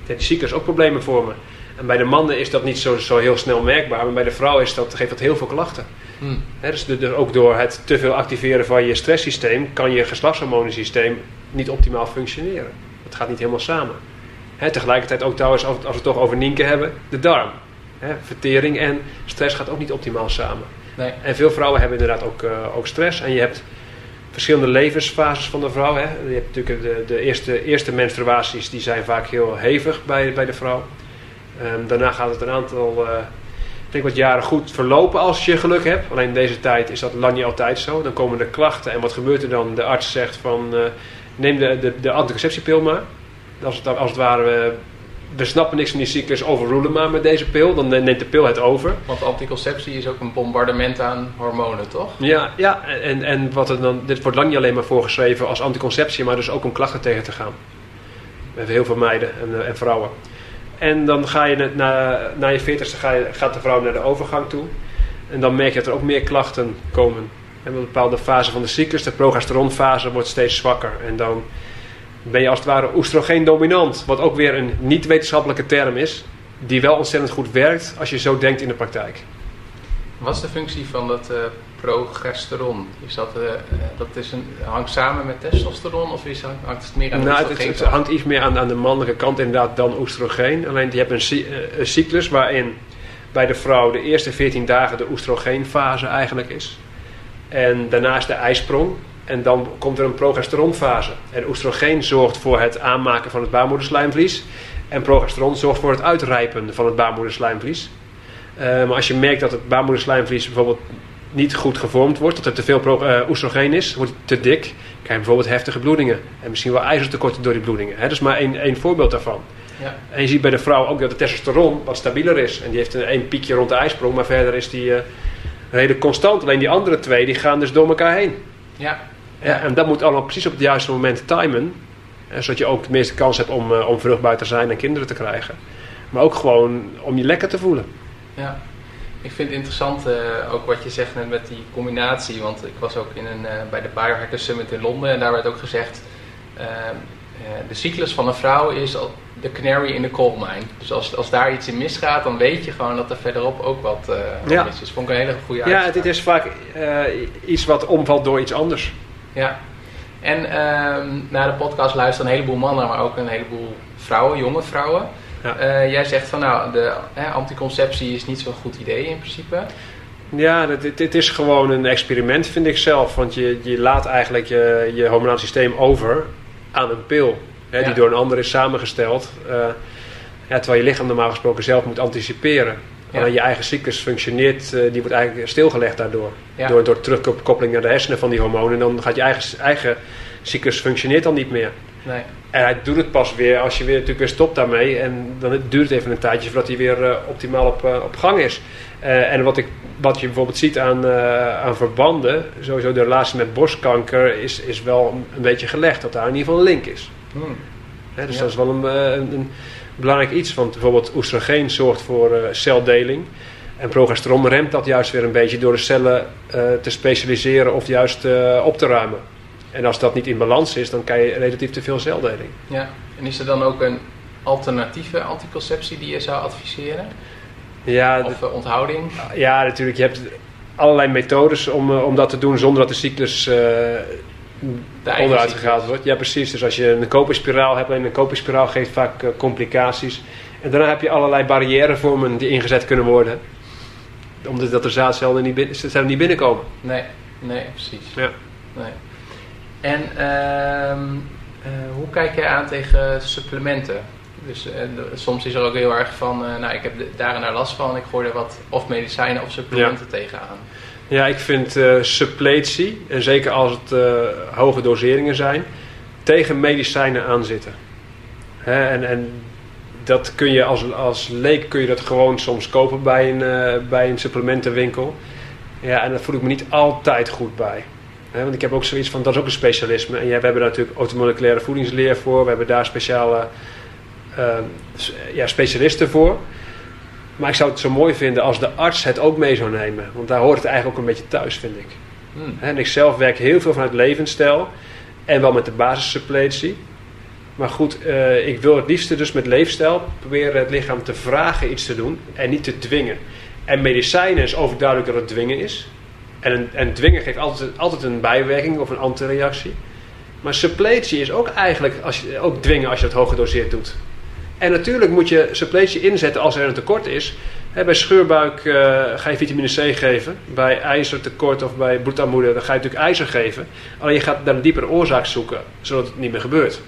die cyclus ook problemen vormen. En bij de mannen is dat niet zo, zo heel snel merkbaar, maar bij de vrouw is dat, geeft dat heel veel klachten. Hmm. He, dus, de, de, ook door het te veel activeren van je stresssysteem kan je geslachtshormonensysteem niet optimaal functioneren. Dat gaat niet helemaal samen. He, tegelijkertijd ook trouwens, als we het toch over Nienke hebben, de darm. He, vertering en stress gaat ook niet optimaal samen. Nee. En veel vrouwen hebben inderdaad ook, uh, ook stress. En je hebt verschillende levensfases van de vrouw. Hè. Je hebt natuurlijk de, de eerste, eerste menstruaties, die zijn vaak heel hevig bij, bij de vrouw. Um, daarna gaat het een aantal, uh, ik denk wat jaren goed verlopen als je geluk hebt. Alleen in deze tijd is dat lang niet altijd zo. Dan komen er klachten en wat gebeurt er dan? De arts zegt van uh, neem de, de, de anticonceptiepil maar. Als het, als het ware, we snappen niks van die cyclus, overrulen maar met deze pil. Dan neemt de pil het over. Want anticonceptie is ook een bombardement aan hormonen, toch? Ja, ja en, en wat er dan, dit wordt lang niet alleen maar voorgeschreven als anticonceptie, maar dus ook om klachten tegen te gaan. We hebben heel veel meiden en, en vrouwen. En dan ga je na, je veertigste ga gaat de vrouw naar de overgang toe. En dan merk je dat er ook meer klachten komen. En een bepaalde fase van de cyclus, de progesteronfase, wordt steeds zwakker. En dan ben je als het ware oestrogeen dominant. Wat ook weer een niet-wetenschappelijke term is. Die wel ontzettend goed werkt als je zo denkt in de praktijk. Wat is de functie van dat uh, progesteron? Is dat, uh, dat is een, hangt samen met testosteron of is, hangt het meer aan de nou, het, het, hangt iets meer aan, aan de mannelijke kant inderdaad dan oestrogeen. Alleen je hebt een, een cyclus waarin bij de vrouw de eerste 14 dagen de oestrogeenfase eigenlijk is. En daarna is de ijsprong. En dan komt er een progesteronfase. En oestrogeen zorgt voor het aanmaken van het baarmoederslijmvlies. En progesteron zorgt voor het uitrijpen van het baarmoederslijmvlies. Uh, maar als je merkt dat het baarmoederslijmvlies bijvoorbeeld niet goed gevormd wordt, dat er te veel uh, oestrogeen is, wordt het te dik, krijg je bijvoorbeeld heftige bloedingen. En misschien wel ijzertekorten door die bloedingen. Hè? Dat is maar één, één voorbeeld daarvan. Ja. En je ziet bij de vrouw ook dat de testosteron wat stabieler is. En die heeft een één piekje rond de ijsprong, maar verder is die uh, redelijk constant. Alleen die andere twee die gaan dus door elkaar heen. Ja. Ja. En dat moet allemaal precies op het juiste moment timen. Zodat je ook de meeste kans hebt om, uh, om vruchtbaar te zijn en kinderen te krijgen. Maar ook gewoon om je lekker te voelen. Ja, ik vind het interessant uh, ook wat je zegt net met die combinatie. Want ik was ook in een, uh, bij de Biohacker Summit in Londen en daar werd ook gezegd... Uh, de cyclus van een vrouw is de canary in the coal mine. Dus als, als daar iets in misgaat, dan weet je gewoon dat er verderop ook wat, ja. mis is. Vond ik een hele goede uitspraak. Ja, dit is vaak iets wat omvalt door iets anders. Ja. En ehm, naar de podcast luisteren een heleboel mannen, maar ook een heleboel vrouwen, jonge vrouwen. Ja. Uh, jij zegt van nou, de hè, anticonceptie is niet zo'n goed idee in principe. Ja, dit, dit is gewoon een experiment vind ik zelf. Want je, je laat eigenlijk je, je hormonaal systeem over aan een pil. Hè, Ja. Die door een ander is samengesteld. Uh, ja, terwijl je lichaam normaal gesproken zelf moet anticiperen. Ja. Alleen je eigen cyclus functioneert, uh, die wordt eigenlijk stilgelegd daardoor. Ja. Door, door terugkoppeling naar de hersenen van die hormonen. Dan gaat je eigen, eigen cyclus functioneert dan niet meer. Nee. En hij doet het pas weer als je weer, natuurlijk weer stopt daarmee. En dan duurt het even een tijdje voordat hij weer uh, optimaal op, uh, op gang is. Uh, en wat, ik, wat je bijvoorbeeld ziet aan, aan verbanden, sowieso de relatie met borstkanker, is, is wel een, beetje gelegd. Dat daar in ieder geval een link is. Hmm. Hè, dus Ja. dat is wel een, een, een belangrijk iets. Want bijvoorbeeld oestrogeen zorgt voor celdeling. En progesteron remt dat juist weer een beetje door de cellen te specialiseren of juist op te ruimen. En als dat niet in balans is, dan krijg je relatief te veel celdeling. Ja, en is er dan ook een alternatieve anticonceptie die je zou adviseren? Ja, of uh, onthouding? Ja, natuurlijk. Je hebt allerlei methodes om, om dat te doen zonder dat de cyclus onderuit gehaald wordt. Ja, precies. Dus als je een koperspiraal hebt, en een koperspiraal geeft vaak complicaties. En daarna heb je allerlei barrièrevormen die ingezet kunnen worden omdat dat de zaadcellen niet, binnen, niet binnenkomen. Nee, nee, precies. Ja. Nee. En uh, uh, hoe kijk je aan tegen supplementen? Dus uh, soms is er ook heel erg van, uh, nou ik heb daar en daar last van, ik gooi er wat of medicijnen of supplementen ja. tegenaan. Ja, ik vind suppletie, en zeker als het hoge doseringen zijn, tegen medicijnen aanzitten. Hè, en, en dat kun je als, als leek kun je dat gewoon soms kopen bij een, uh, bij een supplementenwinkel. Ja, en daar voel ik me niet altijd goed bij. He, want ik heb ook zoiets van, dat is ook een specialisme. En ja, we hebben daar natuurlijk automoleculaire voedingsleer voor. We hebben daar speciale uh, ja, specialisten voor. Maar ik zou het zo mooi vinden als de arts het ook mee zou nemen. Want daar hoort het eigenlijk ook een beetje thuis, vind ik. Hmm. En ik zelf werk heel veel vanuit levensstijl. En wel met de basissuppletie. Maar goed, uh, ik wil het liefste dus met leefstijl proberen het lichaam te vragen iets te doen en niet te dwingen. En medicijnen is overduidelijk dat het dwingen is. En, en dwingen geeft altijd, altijd een bijwerking of een antireactie. Maar suppletie is ook eigenlijk als je, ook dwingen als je het hooggedoseerd doet. En natuurlijk moet je suppletie inzetten als er een tekort is. bij scheurbuik uh, ga je vitamine C geven. Bij ijzertekort of bij bloedarmoede dan ga je natuurlijk ijzer geven. Alleen je gaat naar een diepere oorzaak zoeken, zodat het niet meer gebeurt.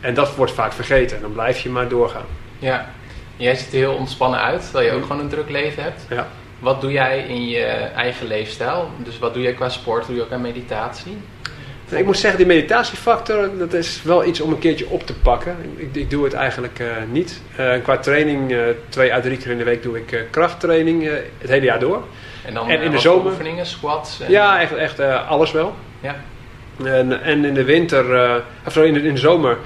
En dat wordt vaak vergeten. En dan blijf je maar doorgaan. Ja. Jij ziet er heel ontspannen uit, terwijl je ook gewoon een druk leven hebt. Ja. Wat doe jij in je eigen leefstijl? Dus wat doe jij qua sport? Doe je ook aan meditatie? Ik moet zeggen, die meditatiefactor, dat is wel iets om een keertje op te pakken. Ik, ik doe het eigenlijk uh, niet. Uh, qua training, uh, twee à drie keer in de week doe ik krachttraining het hele jaar door. En dan en in de zomer oefeningen, squats? En... Ja, echt, echt alles wel. Ja. En, en in de winter, of in de, in de zomer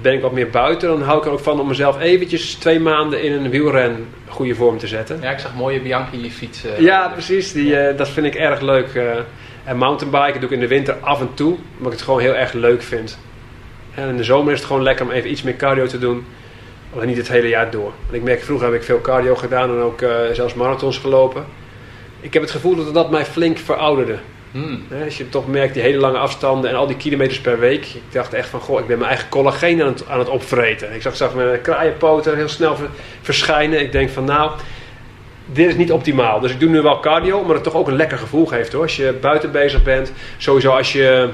ben ik wat meer buiten, dan hou ik er ook van om mezelf eventjes twee maanden in een wielren goede vorm te zetten. Ja, ik zag mooie Bianchi fietsen. Ja, precies. Die, uh, dat vind ik erg leuk. Uh, en mountainbiken doe ik in de winter af en toe, omdat ik het gewoon heel erg leuk vind. En in de zomer is het gewoon lekker om even iets meer cardio te doen. Alleen niet het hele jaar door. Want ik merk, vroeger heb ik veel cardio gedaan en ook uh, zelfs marathons gelopen. Ik heb het gevoel dat dat mij flink verouderde. Hmm. als je toch merkt, die hele lange afstanden en al die kilometers per week. Ik dacht echt van, goh, ik ben mijn eigen collageen aan het, aan het opvreten. Ik zag, zag mijn kraaienpoten heel snel verschijnen. Ik denk van, nou, dit is niet optimaal. Dus ik doe nu wel cardio, maar het toch ook een lekker gevoel geeft hoor. Als je buiten bezig bent, sowieso als je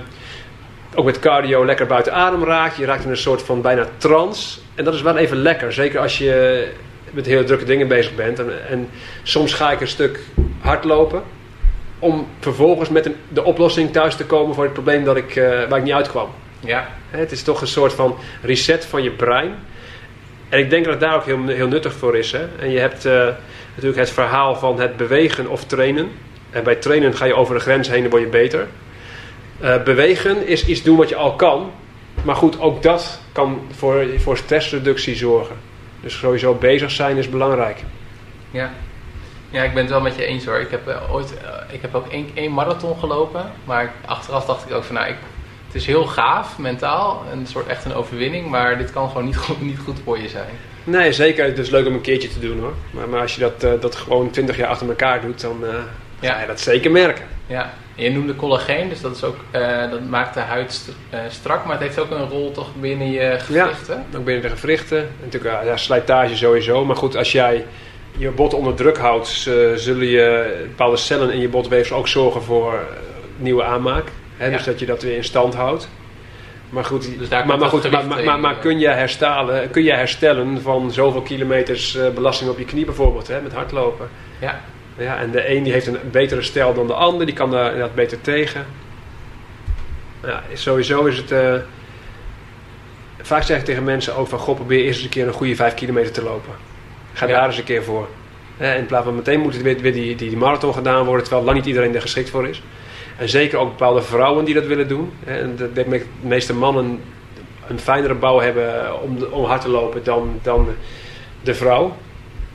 ook met cardio lekker buiten adem raakt. Je raakt in een soort van bijna trance. En dat is wel even lekker. Zeker als je met heel drukke dingen bezig bent. En, en soms ga ik een stuk hardlopen om vervolgens met een, de oplossing thuis te komen voor het probleem dat ik, uh, waar ik niet uitkwam. Ja. Het is toch een soort van reset van je brein. En ik denk dat het daar ook heel, heel nuttig voor is. Hè? En je hebt uh, natuurlijk het verhaal van het bewegen of trainen. En bij trainen ga je over de grens heen en word je beter. Uh, bewegen is iets doen wat je al kan. Maar goed, ook dat kan voor, voor stressreductie zorgen. Dus sowieso bezig zijn is belangrijk. Ja, ja, ik ben het wel met je eens hoor. Ik heb uh, ooit, uh, ik heb ook één, één marathon gelopen, maar achteraf dacht ik ook van, nou, ik, het is heel gaaf mentaal, een soort echt een overwinning, maar dit kan gewoon niet goed, niet goed voor je zijn. Nee, zeker. Het is leuk om een keertje te doen hoor. Maar, maar als je dat, uh, dat gewoon twintig jaar achter elkaar doet, dan ja. ga je dat zeker merken. Ja, en je noemde collageen, dus dat, is ook, dat maakt de huid st strak, maar het heeft ook een rol toch binnen je gewrichten? Ja, ook binnen de gewrichten. Natuurlijk, ja, slijtage sowieso. Maar goed, als jij je bot onder druk houdt, zullen je bepaalde cellen in je botweefsel ook zorgen voor uh, nieuwe aanmaak. Hè? Ja. Dus dat je dat weer in stand houdt. Maar goed, dus maar, maar, goed maar, maar, maar, kun, je herstellen, kun je herstellen van zoveel kilometers uh, belasting op je knie bijvoorbeeld, hè, met hardlopen? Ja. ja. En de een die heeft een betere stijl dan de ander, die kan daar inderdaad beter tegen. Ja, sowieso is het... Uh, vaak zeg ik tegen mensen ook van, goh, probeer eerst eens een keer een goede 5 kilometer te lopen. Ga daar eens een keer voor. in plaats van meteen moet het weer, weer die, die, die, marathon gedaan worden, terwijl lang niet iedereen er geschikt voor is. En zeker ook bepaalde vrouwen die dat willen doen. En dat denk ik, de meeste mannen een fijnere bouw hebben om, om hard te lopen dan, dan de vrouw.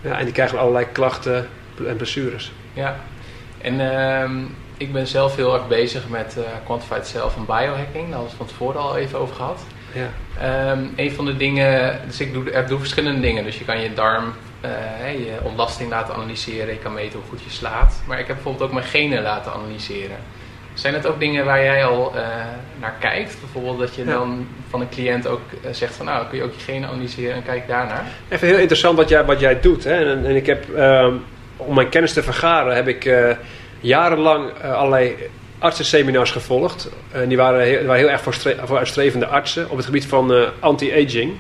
Ja, en die krijgen allerlei klachten en blessures. Ja, en ehm, ik ben zelf heel erg bezig met uh, Quantified Self en biohacking. Daar hadden we het van tevoren al even over gehad. Ja. Um, een van de dingen, dus ik doe, ik doe verschillende dingen. Dus je kan je darm, je ontlasting laten analyseren. Je kan meten hoe goed je slaapt. Maar ik heb bijvoorbeeld ook mijn genen laten analyseren. Zijn dat ook dingen waar jij al uh, naar kijkt? Bijvoorbeeld dat je ja. dan van een cliënt ook uh, zegt van nou kun je ook je genen analyseren en kijk daarnaar? Even heel interessant wat jij, wat jij doet. Hè? En, en ik heb, uh, om mijn kennis te vergaren, heb ik uh, jarenlang allerlei artsenseminars gevolgd. En die waren heel, waren heel erg voor uitstrevende artsen op het gebied van anti-aging.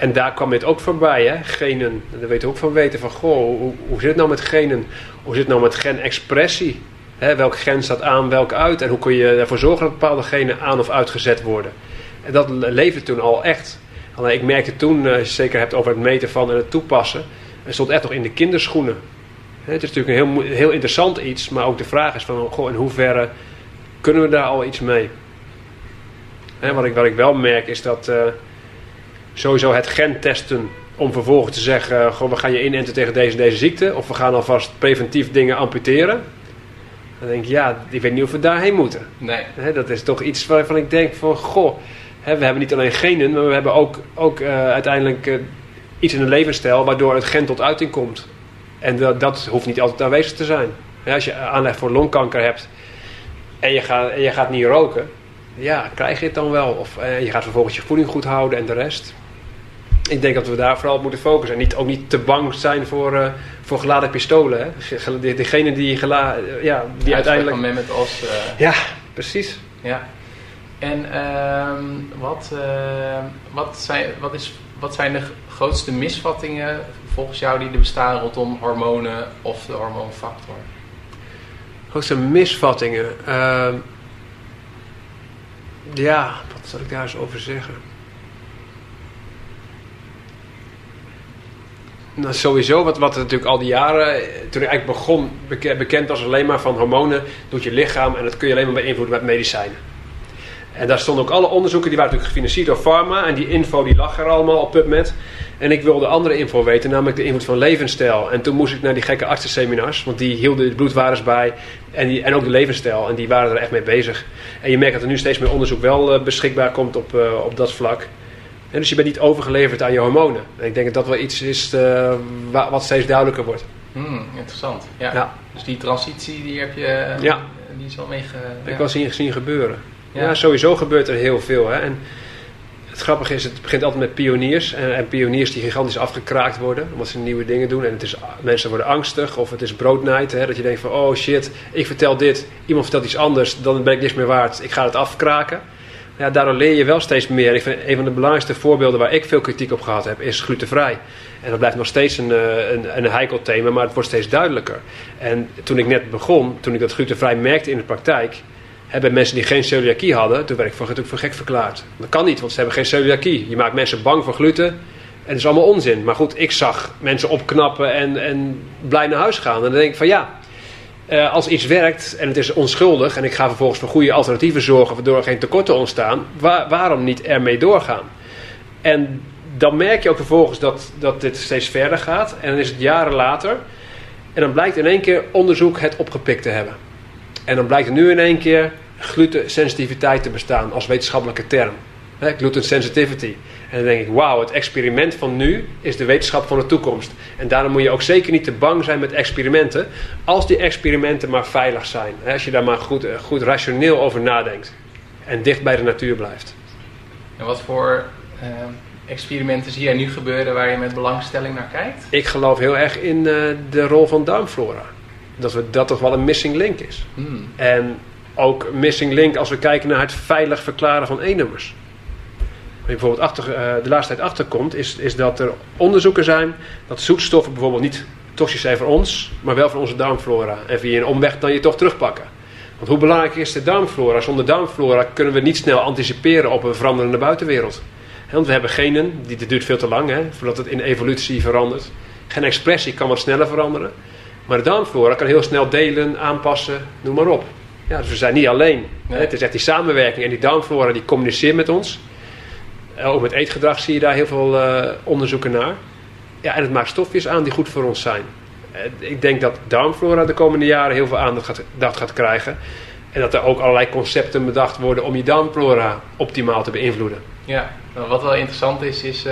En daar kwam dit ook voorbij, hè? genen. Daar weet je ook van weten van, goh, hoe, hoe zit het nou met genen? Hoe zit het nou met genexpressie? Hè, welk gen staat aan, welk uit? En hoe kun je ervoor zorgen dat bepaalde genen aan of uitgezet worden? En dat leefde toen al echt. Alleen ik merkte toen, als je zeker hebt over het meten van en het toepassen, het stond echt nog in de kinderschoenen. Het is natuurlijk een heel, heel interessant iets, maar ook de vraag is van, goh, in hoeverre kunnen we daar al iets mee? Hè, wat, ik, wat ik wel merk is dat uh, sowieso het gen testen om vervolgens te zeggen, goh, we gaan je inenten tegen deze deze ziekte, of we gaan alvast preventief dingen amputeren. Dan denk ik, ja, ik weet niet of we daarheen moeten. Nee. He, dat is toch iets waarvan ik denk van, goh, he, we hebben niet alleen genen, maar we hebben ook, ook uh, uiteindelijk uh, iets in de levensstijl waardoor het gen tot uiting komt. En dat, dat hoeft niet altijd aanwezig te zijn. He, als je aanleg voor longkanker hebt en je gaat, en je gaat niet roken, ja, krijg je het dan wel. Of uh, je gaat vervolgens je voeding goed houden en de rest. Ik denk dat we daar vooral op moeten focussen. En niet, ook niet te bang zijn voor, uh, voor geladen pistolen. Hè? Degene die, gela ja, die uiteindelijk... Van met als... Uh... Ja, precies. Ja. En uh, wat, uh, wat, zijn, wat, is, wat zijn de grootste misvattingen volgens jou die er bestaan rondom hormonen of de hormoonfactor? Grootste misvattingen? Ehm, ja, wat zal ik daar eens over zeggen? Nou, sowieso, wat, wat natuurlijk al die jaren, toen ik eigenlijk begon, bekend was alleen maar van hormonen, doet je lichaam en dat kun je alleen maar beïnvloeden met medicijnen. En daar stonden ook alle onderzoeken, die waren natuurlijk gefinancierd door pharma en die info die lag er allemaal op PubMed. En ik wilde andere info weten, namelijk de invloed van levensstijl. En toen moest ik naar die gekke artsenseminars, want die hielden de bloedwaardes bij en, die, en ook de levensstijl. En die waren er echt mee bezig. En je merkt dat er nu steeds meer onderzoek wel uh, beschikbaar komt op, uh, op dat vlak. En dus je bent niet overgeleverd aan je hormonen. En ik denk dat dat wel iets is uh, wat steeds duidelijker wordt. Hmm, interessant. Ja. ja. Dus die transitie die heb je ja. die is wel mee ge, Ik was zien gezien gebeuren. Ja. ja. sowieso gebeurt er heel veel. Hè. En het grappige is, het begint altijd met pioniers. En, en, pioniers die gigantisch afgekraakt worden. Omdat ze nieuwe dingen doen. En het is, mensen worden angstig. Of het is broodnijd. Hè, dat je denkt van, oh shit, ik vertel dit. Iemand vertelt iets anders. Dan ben ik niks meer waard. Ik ga het afkraken ja, daardoor leer je wel steeds meer. Ik vind een van de belangrijkste voorbeelden waar ik veel kritiek op gehad heb, is glutenvrij. En dat blijft nog steeds een, een, een heikel thema, maar het wordt steeds duidelijker. En toen ik net begon, toen ik dat glutenvrij merkte in de praktijk, hebben mensen die geen celiakie hadden, toen werd ik voor, natuurlijk voor gek verklaard. Dat kan niet, want ze hebben geen celiakie. Je maakt mensen bang voor gluten. En dat is allemaal onzin. Maar goed, ik zag mensen opknappen en, en blij naar huis gaan. En dan denk ik van ja, uh, als iets werkt en het is onschuldig en ik ga vervolgens voor goede alternatieven zorgen waardoor er geen tekorten ontstaan, waar, waarom niet ermee doorgaan? En dan merk je ook vervolgens dat, dat dit steeds verder gaat en dan is het jaren later en dan blijkt in één keer onderzoek het opgepikt te hebben. En dan blijkt er nu in één keer glutensensitiviteit te bestaan als wetenschappelijke term. gluten sensitivity. En dan denk ik, wauw, het experiment van nu is de wetenschap van de toekomst. En daarom moet je ook zeker niet te bang zijn met experimenten, als die experimenten maar veilig zijn. Als je daar maar goed, eh, goed rationeel over nadenkt en dicht bij de natuur blijft. En wat voor uh, experimenten zie jij nu gebeuren waar je met belangstelling naar kijkt? Ik geloof heel erg in uh, de rol van darmflora. Dat we, dat toch wel een missing link is. Hmm. En ook missing link als we kijken naar het veilig verklaren van E-nummers bijvoorbeeld achter, uh, de laatste tijd achterkomt, is, is dat er onderzoeken zijn dat zoetstoffen bijvoorbeeld niet toxisch zijn voor ons, maar wel voor onze darmflora. En via een omweg dan je toch terugpakken. Want hoe belangrijk is de darmflora? Zonder darmflora kunnen we niet snel anticiperen op een veranderende buitenwereld. want we hebben genen, die, duurt veel te lang hè, voordat het in evolutie verandert. Geen expressie kan wat sneller veranderen. Maar de darmflora kan heel snel delen, aanpassen, noem maar op. Ja, dus we zijn niet alleen. Het is echt die samenwerking en die darmflora die communiceert met ons. Ook met eetgedrag zie je daar heel veel onderzoeken naar. Ja, en het maakt stofjes aan die goed voor ons zijn. ik denk dat darmflora de komende jaren heel veel aandacht gaat, dat gaat krijgen. En dat er ook allerlei concepten bedacht worden om je darmflora optimaal te beïnvloeden. Ja, wat wel interessant is, is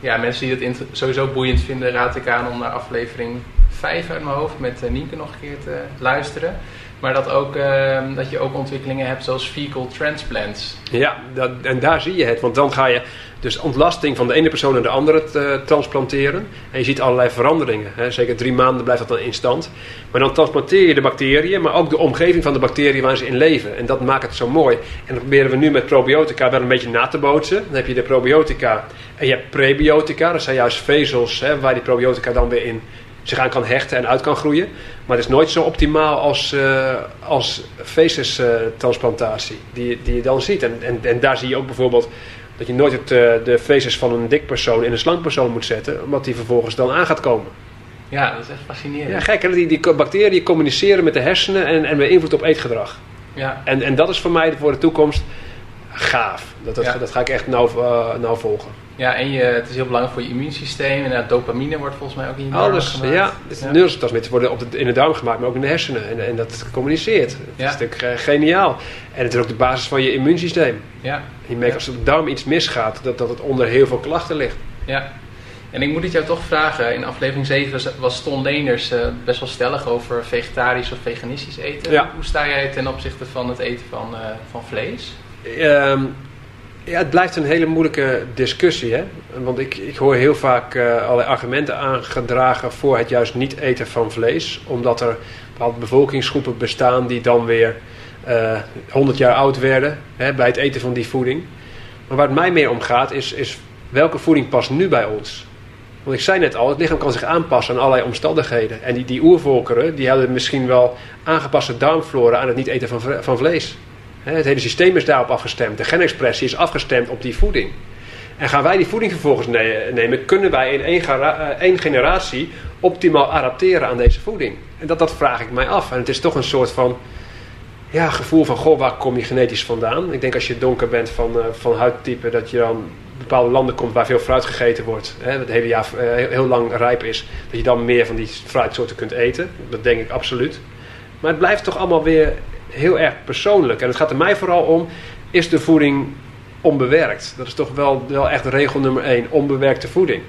ja, mensen die het sowieso boeiend vinden, raad ik aan om naar aflevering 5 uit mijn hoofd met Nienke nog een keer te luisteren. Maar dat, ook, ehm, dat je ook ontwikkelingen hebt zoals fecal transplants. Ja, dat, en daar zie je het. Want dan ga je dus ontlasting van de ene persoon naar de andere uh, transplanteren. En je ziet allerlei veranderingen. Hè. Zeker drie maanden blijft dat dan in stand. Maar dan transplanteer je de bacteriën, maar ook de omgeving van de bacteriën waar ze in leven. En dat maakt het zo mooi. En dat proberen we nu met probiotica wel een beetje na te bootsen. Dan heb je de probiotica en je hebt prebiotica. Dat zijn juist vezels hè, waar die probiotica dan weer in zich aan kan hechten en uit kan groeien. Maar het is nooit zo optimaal als, uh, als transplantatie die, die je dan ziet. En, en, en daar zie je ook bijvoorbeeld dat je nooit het, uh, de feces van een dik persoon in een slank persoon moet zetten, omdat die vervolgens dan aan gaat komen. Ja, dat is echt fascinerend. Ja, gek. Hè? Die, die bacteriën communiceren met de hersenen en, en beïnvloeden op eetgedrag. Ja. En, en dat is voor mij voor de toekomst gaaf. Dat, dat, dat ga ik echt nauw, uh, nauw volgen. Ja, en je, het is heel belangrijk voor je immuunsysteem. En dopamine wordt volgens mij ook in je Alles, gemaakt. ja. ja. Neurotransmitters worden op de, in de darm gemaakt, maar ook in de hersenen. En, en dat communiceert. Dat ja. is natuurlijk uh, geniaal. En het is ook de basis van je immuunsysteem. Ja. je merkt als de darm iets misgaat, dat, dat het onder heel veel klachten ligt. Ja. En ik moet het jou toch vragen. In aflevering 7 was, was Ton Leenders uh, best wel stellig over vegetarisch of veganistisch eten. Ja. Hoe sta jij ten opzichte van het eten van, uh, van vlees? Um, ja, het blijft een hele moeilijke discussie. Hè? Want ik, ik hoor heel vaak uh, allerlei argumenten aangedragen voor het juist niet eten van vlees. Omdat er bepaalde bevolkingsgroepen bestaan die dan weer uh, eh, 100 jaar oud werden hè, bij het eten van die voeding. Maar waar het mij meer om gaat is, is welke voeding past nu bij ons? Want ik zei net al, het lichaam kan zich aanpassen aan allerlei omstandigheden. En die, die oervolkeren die hadden misschien wel aangepaste darmflora aan het niet eten van, van vlees. Het hele systeem is daarop afgestemd. De genexpressie is afgestemd op die voeding. En gaan wij die voeding vervolgens nemen, kunnen wij in één, eh, één generatie optimaal adapteren aan deze voeding? En dat, dat vraag ik mij af. En het is toch een soort van ja, gevoel van, goh, waar kom je genetisch vandaan? Ik denk als je donker bent van, uh, van huidtype, dat je dan bepaalde landen komt waar veel fruit gegeten wordt. Hè, het hele jaar uh, heel lang rijp is. Dat je dan meer van die fruitsoorten kunt eten. Dat denk ik absoluut. Maar het blijft toch allemaal weer heel erg persoonlijk. En het gaat er mij vooral om, is de voeding onbewerkt? Dat is toch wel, wel echt regel nummer één, onbewerkte voeding.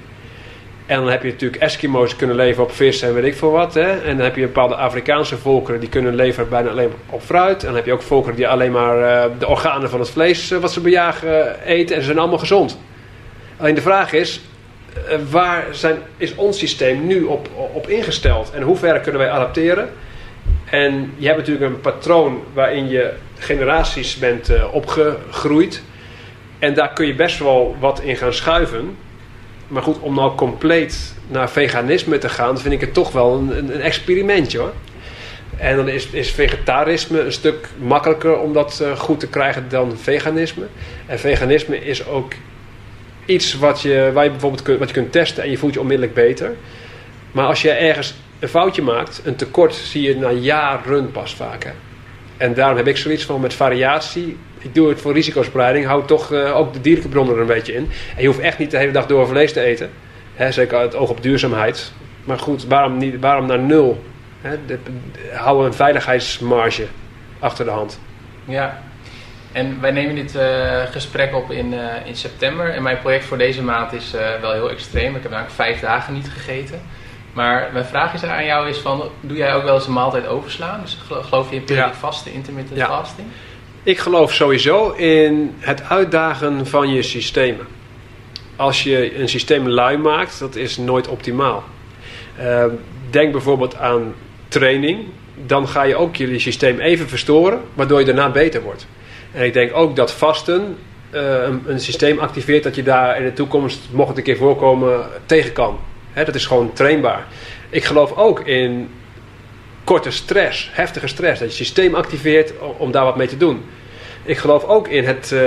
En dan heb je natuurlijk Eskimo's kunnen leven op vis en weet ik veel wat. Hè? En dan heb je bepaalde Afrikaanse volkeren die kunnen leven bijna alleen op fruit. En dan heb je ook volkeren die alleen maar uh, de organen van het vlees uh, wat ze bejagen uh, eten. En ze zijn allemaal gezond. Alleen de vraag is, waar zijn, is ons systeem nu op, op ingesteld? En hoe ver kunnen wij adapteren? En je hebt natuurlijk een patroon waarin je generaties bent uh, opgegroeid. En daar kun je best wel wat in gaan schuiven. Maar goed, om nou compleet naar veganisme te gaan, vind ik het toch wel een, een experimentje hoor. En dan is, is, vegetarisme een stuk makkelijker om dat uh, goed te krijgen dan veganisme. En veganisme is ook iets wat je, waar je bijvoorbeeld kunt, wat je kunt testen en je voelt je onmiddellijk beter. Maar als je ergens een foutje maakt, een tekort zie je na jaren pas vaak. Hè. En daarom heb ik zoiets van met variatie. Ik doe het voor risicospreiding, hou toch uh, ook de dierlijke bronnen er een beetje in. En je hoeft echt niet de hele dag door vlees te eten. Hè, zeker het oog op duurzaamheid. Maar goed, waarom, niet, waarom naar nul? Hè, de, hou een veiligheidsmarge achter de hand. Ja, en wij nemen dit uh, gesprek op in, uh, in september. En mijn project voor deze maand is wel heel extreem. Ik heb namelijk vijf dagen niet gegeten. Maar mijn vraag is aan jou is van, doe jij ook wel eens een maaltijd overslaan? Dus geloof je in periodic vasten, intermittent ja. fasting? Ik geloof sowieso in het uitdagen van je systemen. Als je een systeem lui maakt, dat is nooit optimaal. Uh, denk bijvoorbeeld aan training. Dan ga je ook je systeem even verstoren, waardoor je daarna beter wordt. En ik denk ook dat vasten uh, een, een systeem activeert dat je daar in de toekomst, mocht het een keer voorkomen, tegen kan dat is gewoon trainbaar. Ik geloof ook in korte stress, heftige stress. Dat je systeem activeert om daar wat mee te doen. Ik geloof ook in het uh,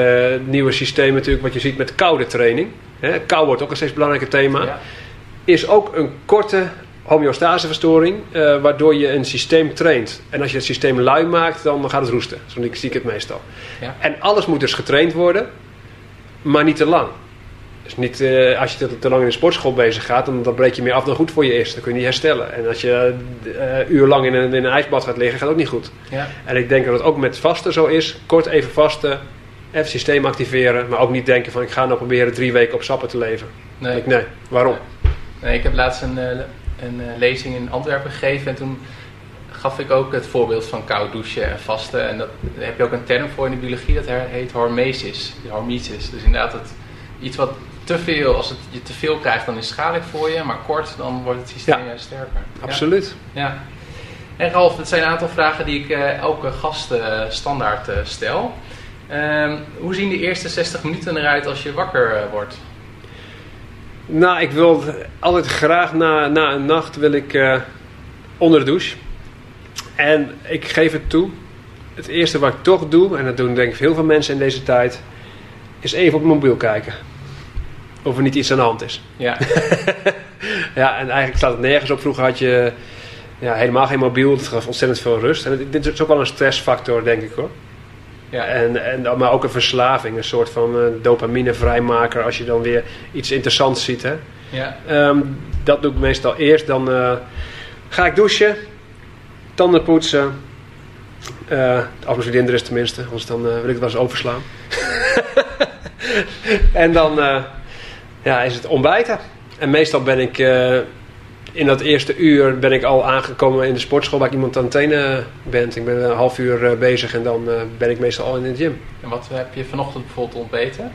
nieuwe systeem natuurlijk wat je ziet met koude training. He, kou wordt ook een steeds belangrijker thema. Ja. Is ook een korte homeostaseverstoring, uh, waardoor je een systeem traint. En als je het systeem lui maakt, dan gaat het roesten. Zo zie ik het meestal. Ja. En alles moet dus getraind worden. maar niet te lang. Dus niet, eh, als je te, te lang in de sportschool bezig gaat, dan, dan breek je meer af dan goed voor je is. Dan kun je niet herstellen. En als je uh, urenlang in een, in een ijsbad gaat liggen, gaat ook niet goed. Ja. En ik denk dat het ook met vasten zo is. Kort even vasten, even systeem activeren. Maar ook niet denken van ik ga nou proberen drie weken op sappen te leven. Nee. Ik, nee, waarom? Nee, ik heb laatst een, eh, een lezing in Antwerpen gegeven en toen gaf ik ook het voorbeeld van koud douchen en vasten. En dat, daar heb je ook een term voor in de biologie, dat heet hormesis. Hormesis. Dus inderdaad, het, iets wat te veel, als het je te veel krijgt, dan is het schadelijk voor je. Maar kort, dan wordt het systeem Ja. juist sterker. Absoluut. Ja. ja. En Ralf, het zijn een aantal vragen die ik eh, elke gast eh, standaard eh, stel. Ehm, hoe zien de eerste 60 minuten eruit als je wakker wordt? Nou, ik wil altijd graag na, na een nacht wil ik onder de douche. En ik geef het toe. Het eerste wat ik toch doe, en dat doen denk ik heel veel mensen in deze tijd, is even op mijn mobiel kijken. Of er niet iets aan de hand is. Ja, Ja, en eigenlijk staat het nergens op. Vroeger had je ja, helemaal geen mobiel. Dat gaf ontzettend veel rust. En het- dit is ook wel een stressfactor, denk ik hoor. ja. En, en, maar ook een verslaving, een soort van eh, dopamine-vrijmaker als je dan weer iets interessants ziet. Hè? ja. Ehm, dat doe ik meestal eerst. Dan eh, ga ik douchen, tanden poetsen. Eh als mijn vriendin er is tenminste, anders dan eh, wil ik het wel eens overslaan. en dan ja, is het ontbijten. En meestal ben ik eh, in dat eerste uur ben ik al aangekomen in de sportschool waar ik iemand aan het trainen ben. Ik ben een half uur eh, bezig en dan eh, ben ik meestal al in de gym. En wat heb je vanochtend bijvoorbeeld ontbeten?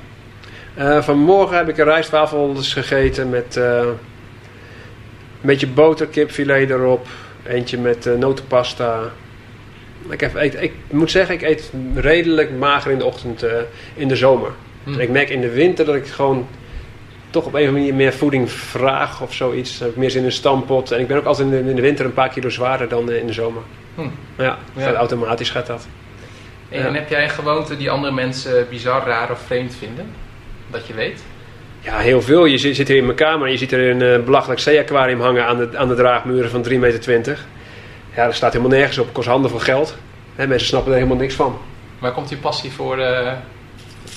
Eh, vanmorgen heb ik een rijstwafels gegeten met eh, een beetje boter, kipfilet erop. Eentje met eh, notenpasta. Ik, heb, eet, ik moet zeggen, ik eet redelijk mager in de ochtend eh, in de zomer. Hm. En ik merk in de winter dat ik gewoon toch op een of andere manier meer voeding vraag of zoiets. Dan heb ik meer zin in een stampot. En ik ben ook altijd in de, in de winter een paar kilo zwaarder dan eh, in de zomer. Hm. Ja, Ja. gaat automatisch gaat dat. En, Ja. en heb jij een gewoonte die andere mensen bizar, raar of vreemd vinden? Dat je weet? Ja, heel veel. Je zit, zit hier in mijn kamer en je ziet er een eh, belachelijk zee-aquarium hangen aan de, aan de draagmuren van 3,20 meter. Ja, dat staat helemaal nergens op. Kost handen van geld. Hè, mensen snappen er helemaal niks van. Waar komt die passie voor? eh,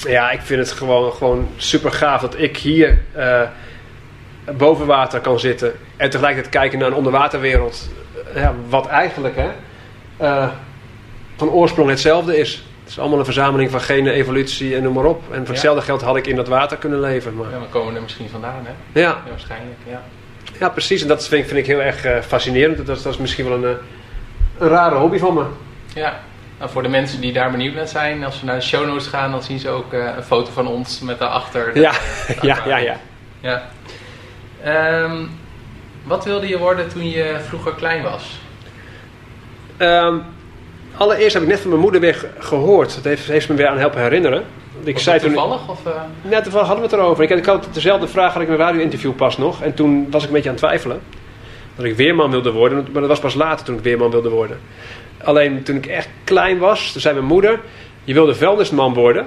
Ja, ik vind het gewoon, gewoon super gaaf dat ik hier eh, boven water kan zitten. En tegelijkertijd kijken naar een onderwaterwereld. Eh, Ja, wat eigenlijk hè, eh, van oorsprong hetzelfde is. Het is allemaal een verzameling van genen, evolutie en noem maar op. En voor Ja. hetzelfde geld had ik in dat water kunnen leven. Maar, ja, we komen er misschien vandaan, hè? ja, Ja, waarschijnlijk, ja. Ja, precies. En dat vind ik, vind ik heel erg fascinerend. Dat, is- dat is misschien wel een, een rare hobby van me. Ja. Nou, voor de mensen die daar benieuwd naar zijn, als we naar de show notes gaan, dan zien ze ook eh, een foto van ons met daarachter. de- Ja, ja, ja, ja. ja. Ehm, wat wilde je worden toen je vroeger klein was? Ehm, allereerst heb ik net van mijn moeder weer ge- gehoord. Dat heeft, heeft me weer aan helpen herinneren. Ik Was zei dat toen, toevallig? Of, eh, net toevallig hadden we het erover. Ik had, ik had dezelfde vraag had ik in een radio-interview pas nog. En toen was ik een beetje aan het twijfelen. Dat ik weerman wilde worden. Maar dat was pas later toen ik weerman wilde worden. Alleen toen ik echt klein was, toen zei mijn moeder... Je wilde vuilnisman worden.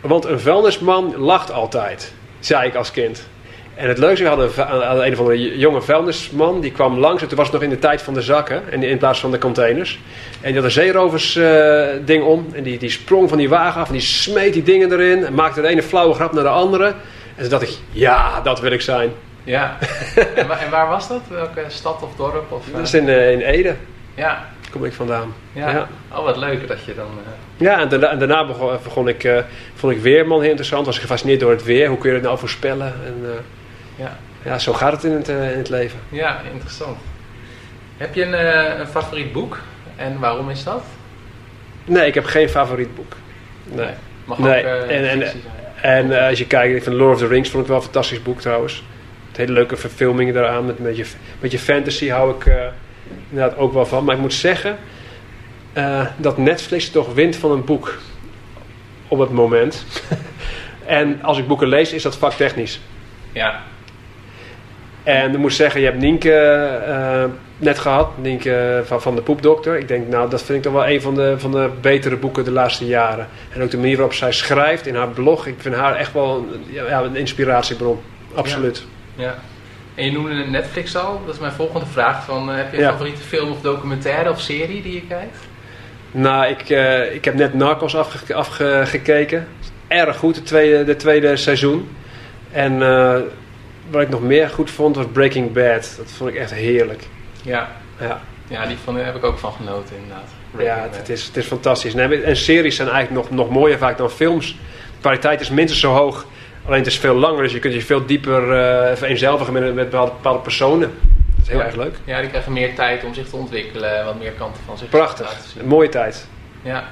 Want een vuilnisman lacht altijd. Zei ik als kind. En het leukste, we hadden een, een, of andere jonge vuilnisman. Die kwam langs. En toen was het nog in de tijd van de zakken. En in plaats van de containers. En die had een zeerovers eh, ding om. En die, die sprong van die wagen af. En die smeet die dingen erin. En maakte de ene flauwe grap naar de andere. En toen dacht ik, ja, dat wil ik zijn. ja. en, wa- en waar was dat? Welke stad of dorp? Of, eh? Dat is in, eh, in Ede. Ja. Kom ik vandaan. Ja. Ja. Oh, wat leuk dat je dan... eh, Ja, en daarna, en daarna begon, begon ik, eh, vond ik weerman heel interessant. Was ik gefascineerd door het weer. Hoe kun je het nou voorspellen? En, eh, ja. ja, zo gaat het in het, eh, in het leven. ja, interessant. Heb je een, eh, een favoriet boek? En waarom is dat? Nee, ik heb geen favoriet boek. Nee. Mag Nee, ook eh, en- en- zijn. En eh, als je kijkt, ik vind Lord of the Rings vond ik wel een fantastisch boek trouwens. Het hele leuke verfilmingen daaraan. Met een beetje, beetje fantasy hou ik eh, inderdaad ook wel van. Maar ik moet zeggen eh, dat Netflix toch wint van een boek op het moment. en als ik boeken lees, is dat vaktechnisch. Ja, En ik moet zeggen, je hebt Nienke eh, net gehad, Nienke van, van de Poepdokter. Ik denk, nou, dat vind ik toch wel een van de, van de betere boeken de laatste jaren. En ook de manier waarop zij schrijft in haar blog. Ik vind haar echt wel een, ja, een inspiratiebron. Absoluut. ja. En je noemde Netflix al. Dat is mijn volgende vraag. Van, eh, heb je een Ja. favoriete film of documentaire of serie die je kijkt? Nou, ik, eh, ik heb net Narcos afge- afgekeken. erg goed, de tweede, de tweede seizoen. En eh, wat ik nog meer goed vond was Breaking Bad. Dat vond ik echt heerlijk. Ja, Ja, ja die vond, heb ik ook van genoten inderdaad. ja het, het is, het is fantastisch. Nee, en series zijn eigenlijk nog, nog mooier vaak dan films. De kwaliteit is minstens zo hoog. Alleen het is veel langer, dus je kunt je veel dieper uh, vereenzelvigen met, met bepaalde, bepaalde personen. Dat is heel Ja. erg leuk. Ja, die krijgen meer tijd om zich te ontwikkelen, wat meer kanten van zich Prachtig. te zien. Een mooie tijd. Ja.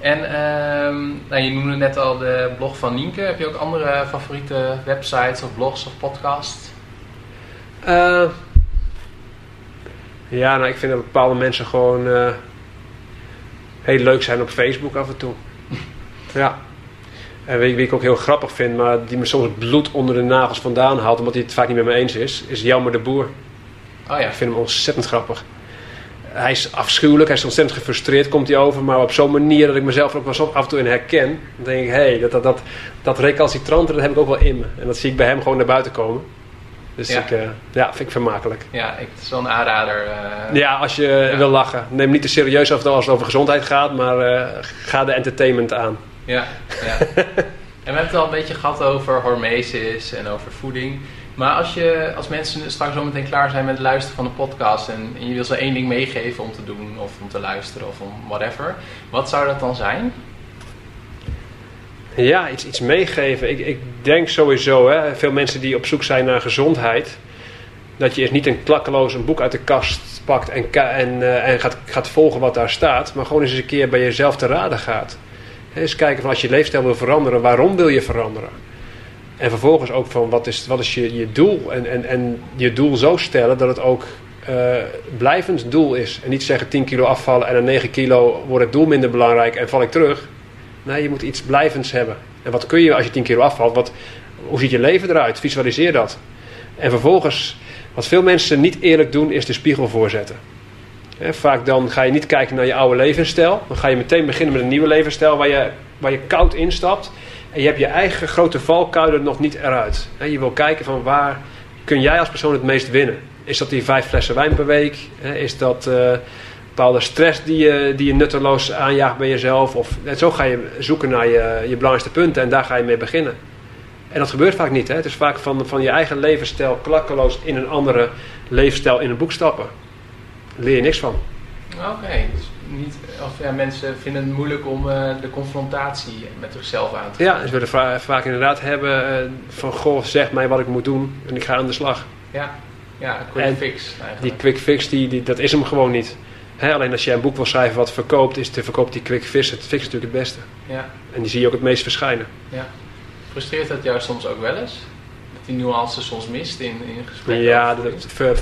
En ehm, nou, je noemde net al de blog van Nienke. Heb je ook andere favoriete websites of blogs of podcasts? Eh, ja, nou, ik vind dat bepaalde mensen gewoon eh, heel leuk zijn op Facebook af en toe. ja. En wie, ik ook heel grappig vind, maar die me soms het bloed onder de nagels vandaan haalt, omdat hij het vaak niet met me eens is, is Jelmer de Boer. Oh ja, Ik vind hem ontzettend grappig. Hij is afschuwelijk, hij is ontzettend gefrustreerd, komt hij over, maar op zo'n manier dat ik mezelf er ook wel af en toe in herken. Dan denk ik, hé, hey, dat, dat, dat, dat recalcitrante, dat heb ik ook wel in me. En dat zie ik bij hem gewoon naar buiten komen. Dus Ja. ik, eh, ja, vind ik vermakelijk. ja ik, het is wel een aanrader. eh, Ja, als je Ja. wil lachen. Neem niet te serieus af als het over gezondheid gaat, maar eh, ga de entertainment aan. Ja, ja. en we hebben het al een beetje gehad over hormesis en over voeding. Maar als, je, als mensen straks zo meteen klaar zijn met het luisteren van de podcast en, en je wil ze één ding meegeven om te doen of om te luisteren of om whatever, wat zou dat dan zijn? Ja, iets, iets meegeven. Ik, ik denk sowieso, hè, veel mensen die op zoek zijn naar gezondheid, dat je eerst niet een klakkeloos een boek uit de kast pakt en, en, eh, en gaat, gaat volgen wat daar staat, maar gewoon eens een keer bij jezelf te raden gaat. Eens kijken van als je leefstijl wil veranderen, waarom wil je veranderen? En vervolgens ook van wat is, wat is je, je doel? En, en, en je doel zo stellen dat het ook eh, blijvend doel is. En niet zeggen 10 kilo afvallen en na 9 kilo wordt het doel minder belangrijk en val ik terug. Nee, je moet iets blijvends hebben. En wat kun je als je 10 kilo afvalt? Wat, hoe ziet je leven eruit? Visualiseer dat. En vervolgens, wat veel mensen niet eerlijk doen, is de spiegel voorzetten. Vaak dan ga je niet kijken naar je oude levensstijl. Dan ga je meteen beginnen met een nieuwe levensstijl waar je, waar je koud instapt. En je hebt je eigen grote valkuilen nog niet eruit. Je wil kijken van waar kun jij als persoon het meest winnen. Is dat die vijf flessen wijn per week? Is dat eh, bepaalde stress die je, die je nutteloos aanjaagt bij jezelf? Of, en zo ga je zoeken naar je, je belangrijkste punten en daar ga je mee beginnen. En dat gebeurt vaak niet. Hè? Het is vaak van, van je eigen levensstijl klakkeloos in een andere levensstijl in een boek stappen. Leer je niks van. Oké, dus niet, of ja, mensen vinden het moeilijk om eh, de confrontatie met zichzelf aan te Ja, ze willen va- vaak inderdaad hebben eh, van goh, zeg mij wat ik moet doen en ik ga aan de slag. Ja, ja een quick En fix Die eigenlijk. quick fix, die, die, dat is hem gewoon niet. Alleen als jij een boek wil schrijven wat verkoopt, is de verkoop die quick fix. Het fix is natuurlijk het beste. Ja, En die zie je ook het meest verschijnen. ja. Frustreert dat jou soms ook wel eens? Dat die nuance soms mist in, in gesprekken? Ja, dat, ver-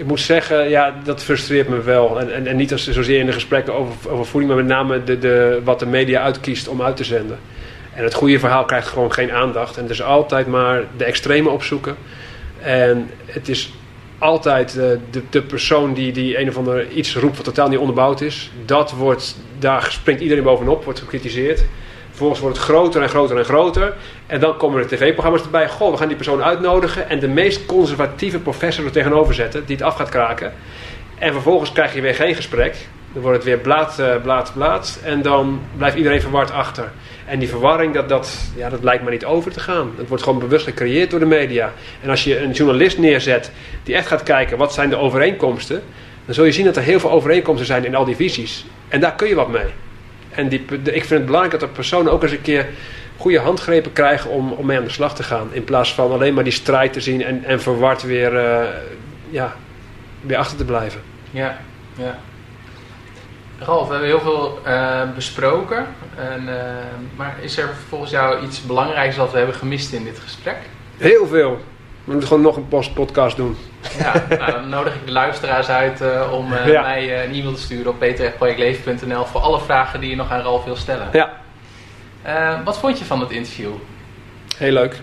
ik moet zeggen, ja, dat frustreert me wel. En, en, en niet als, zozeer in de gesprekken over, over voeding, maar met name de, de, wat de media uitkiest om uit te zenden. En het goede verhaal krijgt gewoon geen aandacht. En het is altijd maar de extreme opzoeken. En het is altijd eh, de, de persoon die, die een of ander iets roept wat totaal niet onderbouwd is. Dat wordt, daar springt iedereen bovenop, wordt gecritiseerd. Vervolgens wordt het groter en groter en groter. En dan komen er tv-programma's erbij. Goh, we gaan die persoon uitnodigen. En de meest conservatieve professor er tegenover zetten. Die het af gaat kraken. En vervolgens krijg je weer geen gesprek. Dan wordt het weer blaad, eh, blaad, blaad. En dan blijft iedereen verward achter. En die verwarring, dat, dat, ja, dat lijkt maar niet over te gaan. Het wordt gewoon bewust gecreëerd door de media. En als je een journalist neerzet die echt gaat kijken wat zijn de overeenkomsten. Dan zul je zien dat er heel veel overeenkomsten zijn in al die visies. En daar kun je wat mee. En die, ik vind het belangrijk dat de personen ook eens een keer goede handgrepen krijgen om, om mee aan de slag te gaan. In plaats van alleen maar die strijd te zien en, en verward weer, eh, ja, weer achter te blijven. Ja, ja. Ralf, we hebben heel veel eh, besproken. En, eh, maar is er volgens jou iets belangrijks wat we hebben gemist in dit gesprek? Heel veel. We moeten gewoon nog een post- podcast doen. Ja, nou, dan nodig ik de luisteraars uit eh, om Ja. mij een e-mail te sturen op peter.projectleven.nl voor alle vragen die je nog aan Ralf wil stellen. Ja, wat vond je van het interview? heel leuk.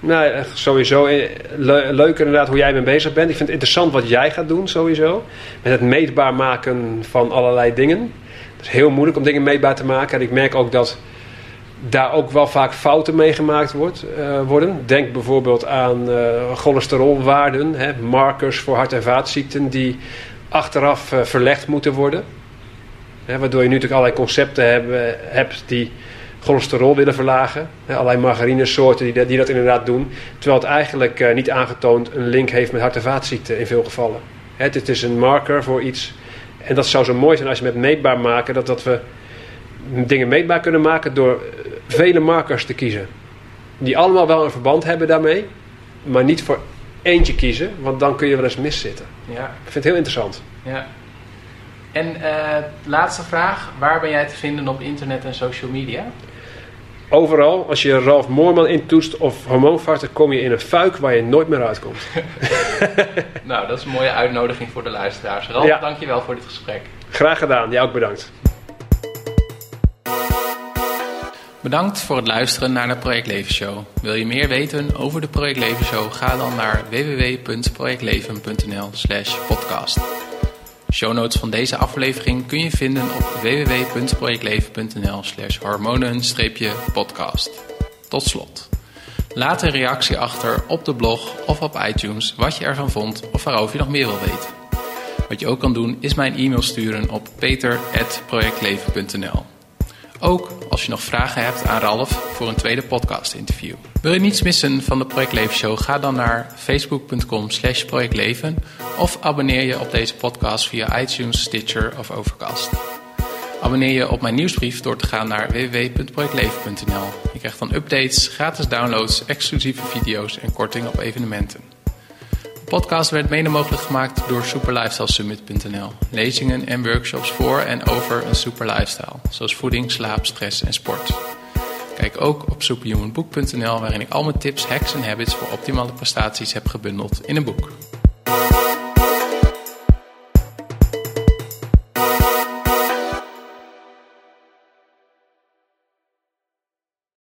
Nou, echt sowieso eh, le- leuk inderdaad hoe jij mee bezig bent. Ik vind het interessant wat jij gaat doen sowieso. Met het meetbaar maken van allerlei dingen. Het is heel moeilijk om dingen meetbaar te maken. En ik merk ook dat daar ook wel vaak fouten mee gemaakt wordt, eh, worden. Denk bijvoorbeeld aan eh, cholesterolwaarden, hè, markers voor hart- en vaatziekten die achteraf eh, verlegd moeten worden. Hè, waardoor je nu natuurlijk allerlei concepten hebt die cholesterol willen verlagen. allerlei margarinesoorten die, dat, die dat inderdaad doen. Terwijl het eigenlijk uh, niet aangetoond een link heeft met hart- en vaatziekten in veel gevallen. Het, het, is een marker voor iets. En dat zou zo mooi zijn als je met meetbaar maken, dat, dat we dingen meetbaar kunnen maken door eh, vele markers te kiezen. Die allemaal wel een verband hebben daarmee, maar niet voor eentje kiezen, want dan kun je wel eens miszitten. Ja. Ik vind het heel interessant. Ja. En uh, laatste vraag, waar ben jij te vinden op internet en social media? Overal, als je Ralf Moorman intoetst of hormoonvarten, kom je in een fuik waar je nooit meer uitkomt. nou, dat is een mooie uitnodiging voor de luisteraars. Ralf, ja. dankjewel voor dit gesprek. Graag gedaan, jij ook bedankt. Bedankt voor het luisteren naar de Project Leven Show. Wil je meer weten over de Project Leven Show? Ga dan naar www.projectleven.nl/slash podcast. Show notes van deze aflevering kun je vinden op www.projectleven.nl/slash hormonen-podcast. Tot slot. Laat een reactie achter op de blog of op iTunes wat je ervan vond of waarover je nog meer wil weten. Wat je ook kan doen is mijn e-mail sturen op peter.projectleven.nl. Ook als je nog vragen hebt aan Ralf voor een tweede podcast interview. Wil je niets missen van de Project Show? Ga dan naar facebook.com slash projectleven of abonneer je op deze podcast via iTunes, Stitcher of Overcast. Abonneer je op mijn nieuwsbrief door te gaan naar www.projectleven.nl. Je krijgt dan updates, gratis downloads, exclusieve video's en korting op evenementen podcast werd mede mogelijk gemaakt door superlifestylesummit.nl. Lezingen en workshops voor en over een super lifestyle, zoals voeding, slaap, stress en sport. Kijk ook op superhumanbook.nl waarin ik al mijn tips, hacks en habits voor optimale prestaties heb gebundeld in een boek.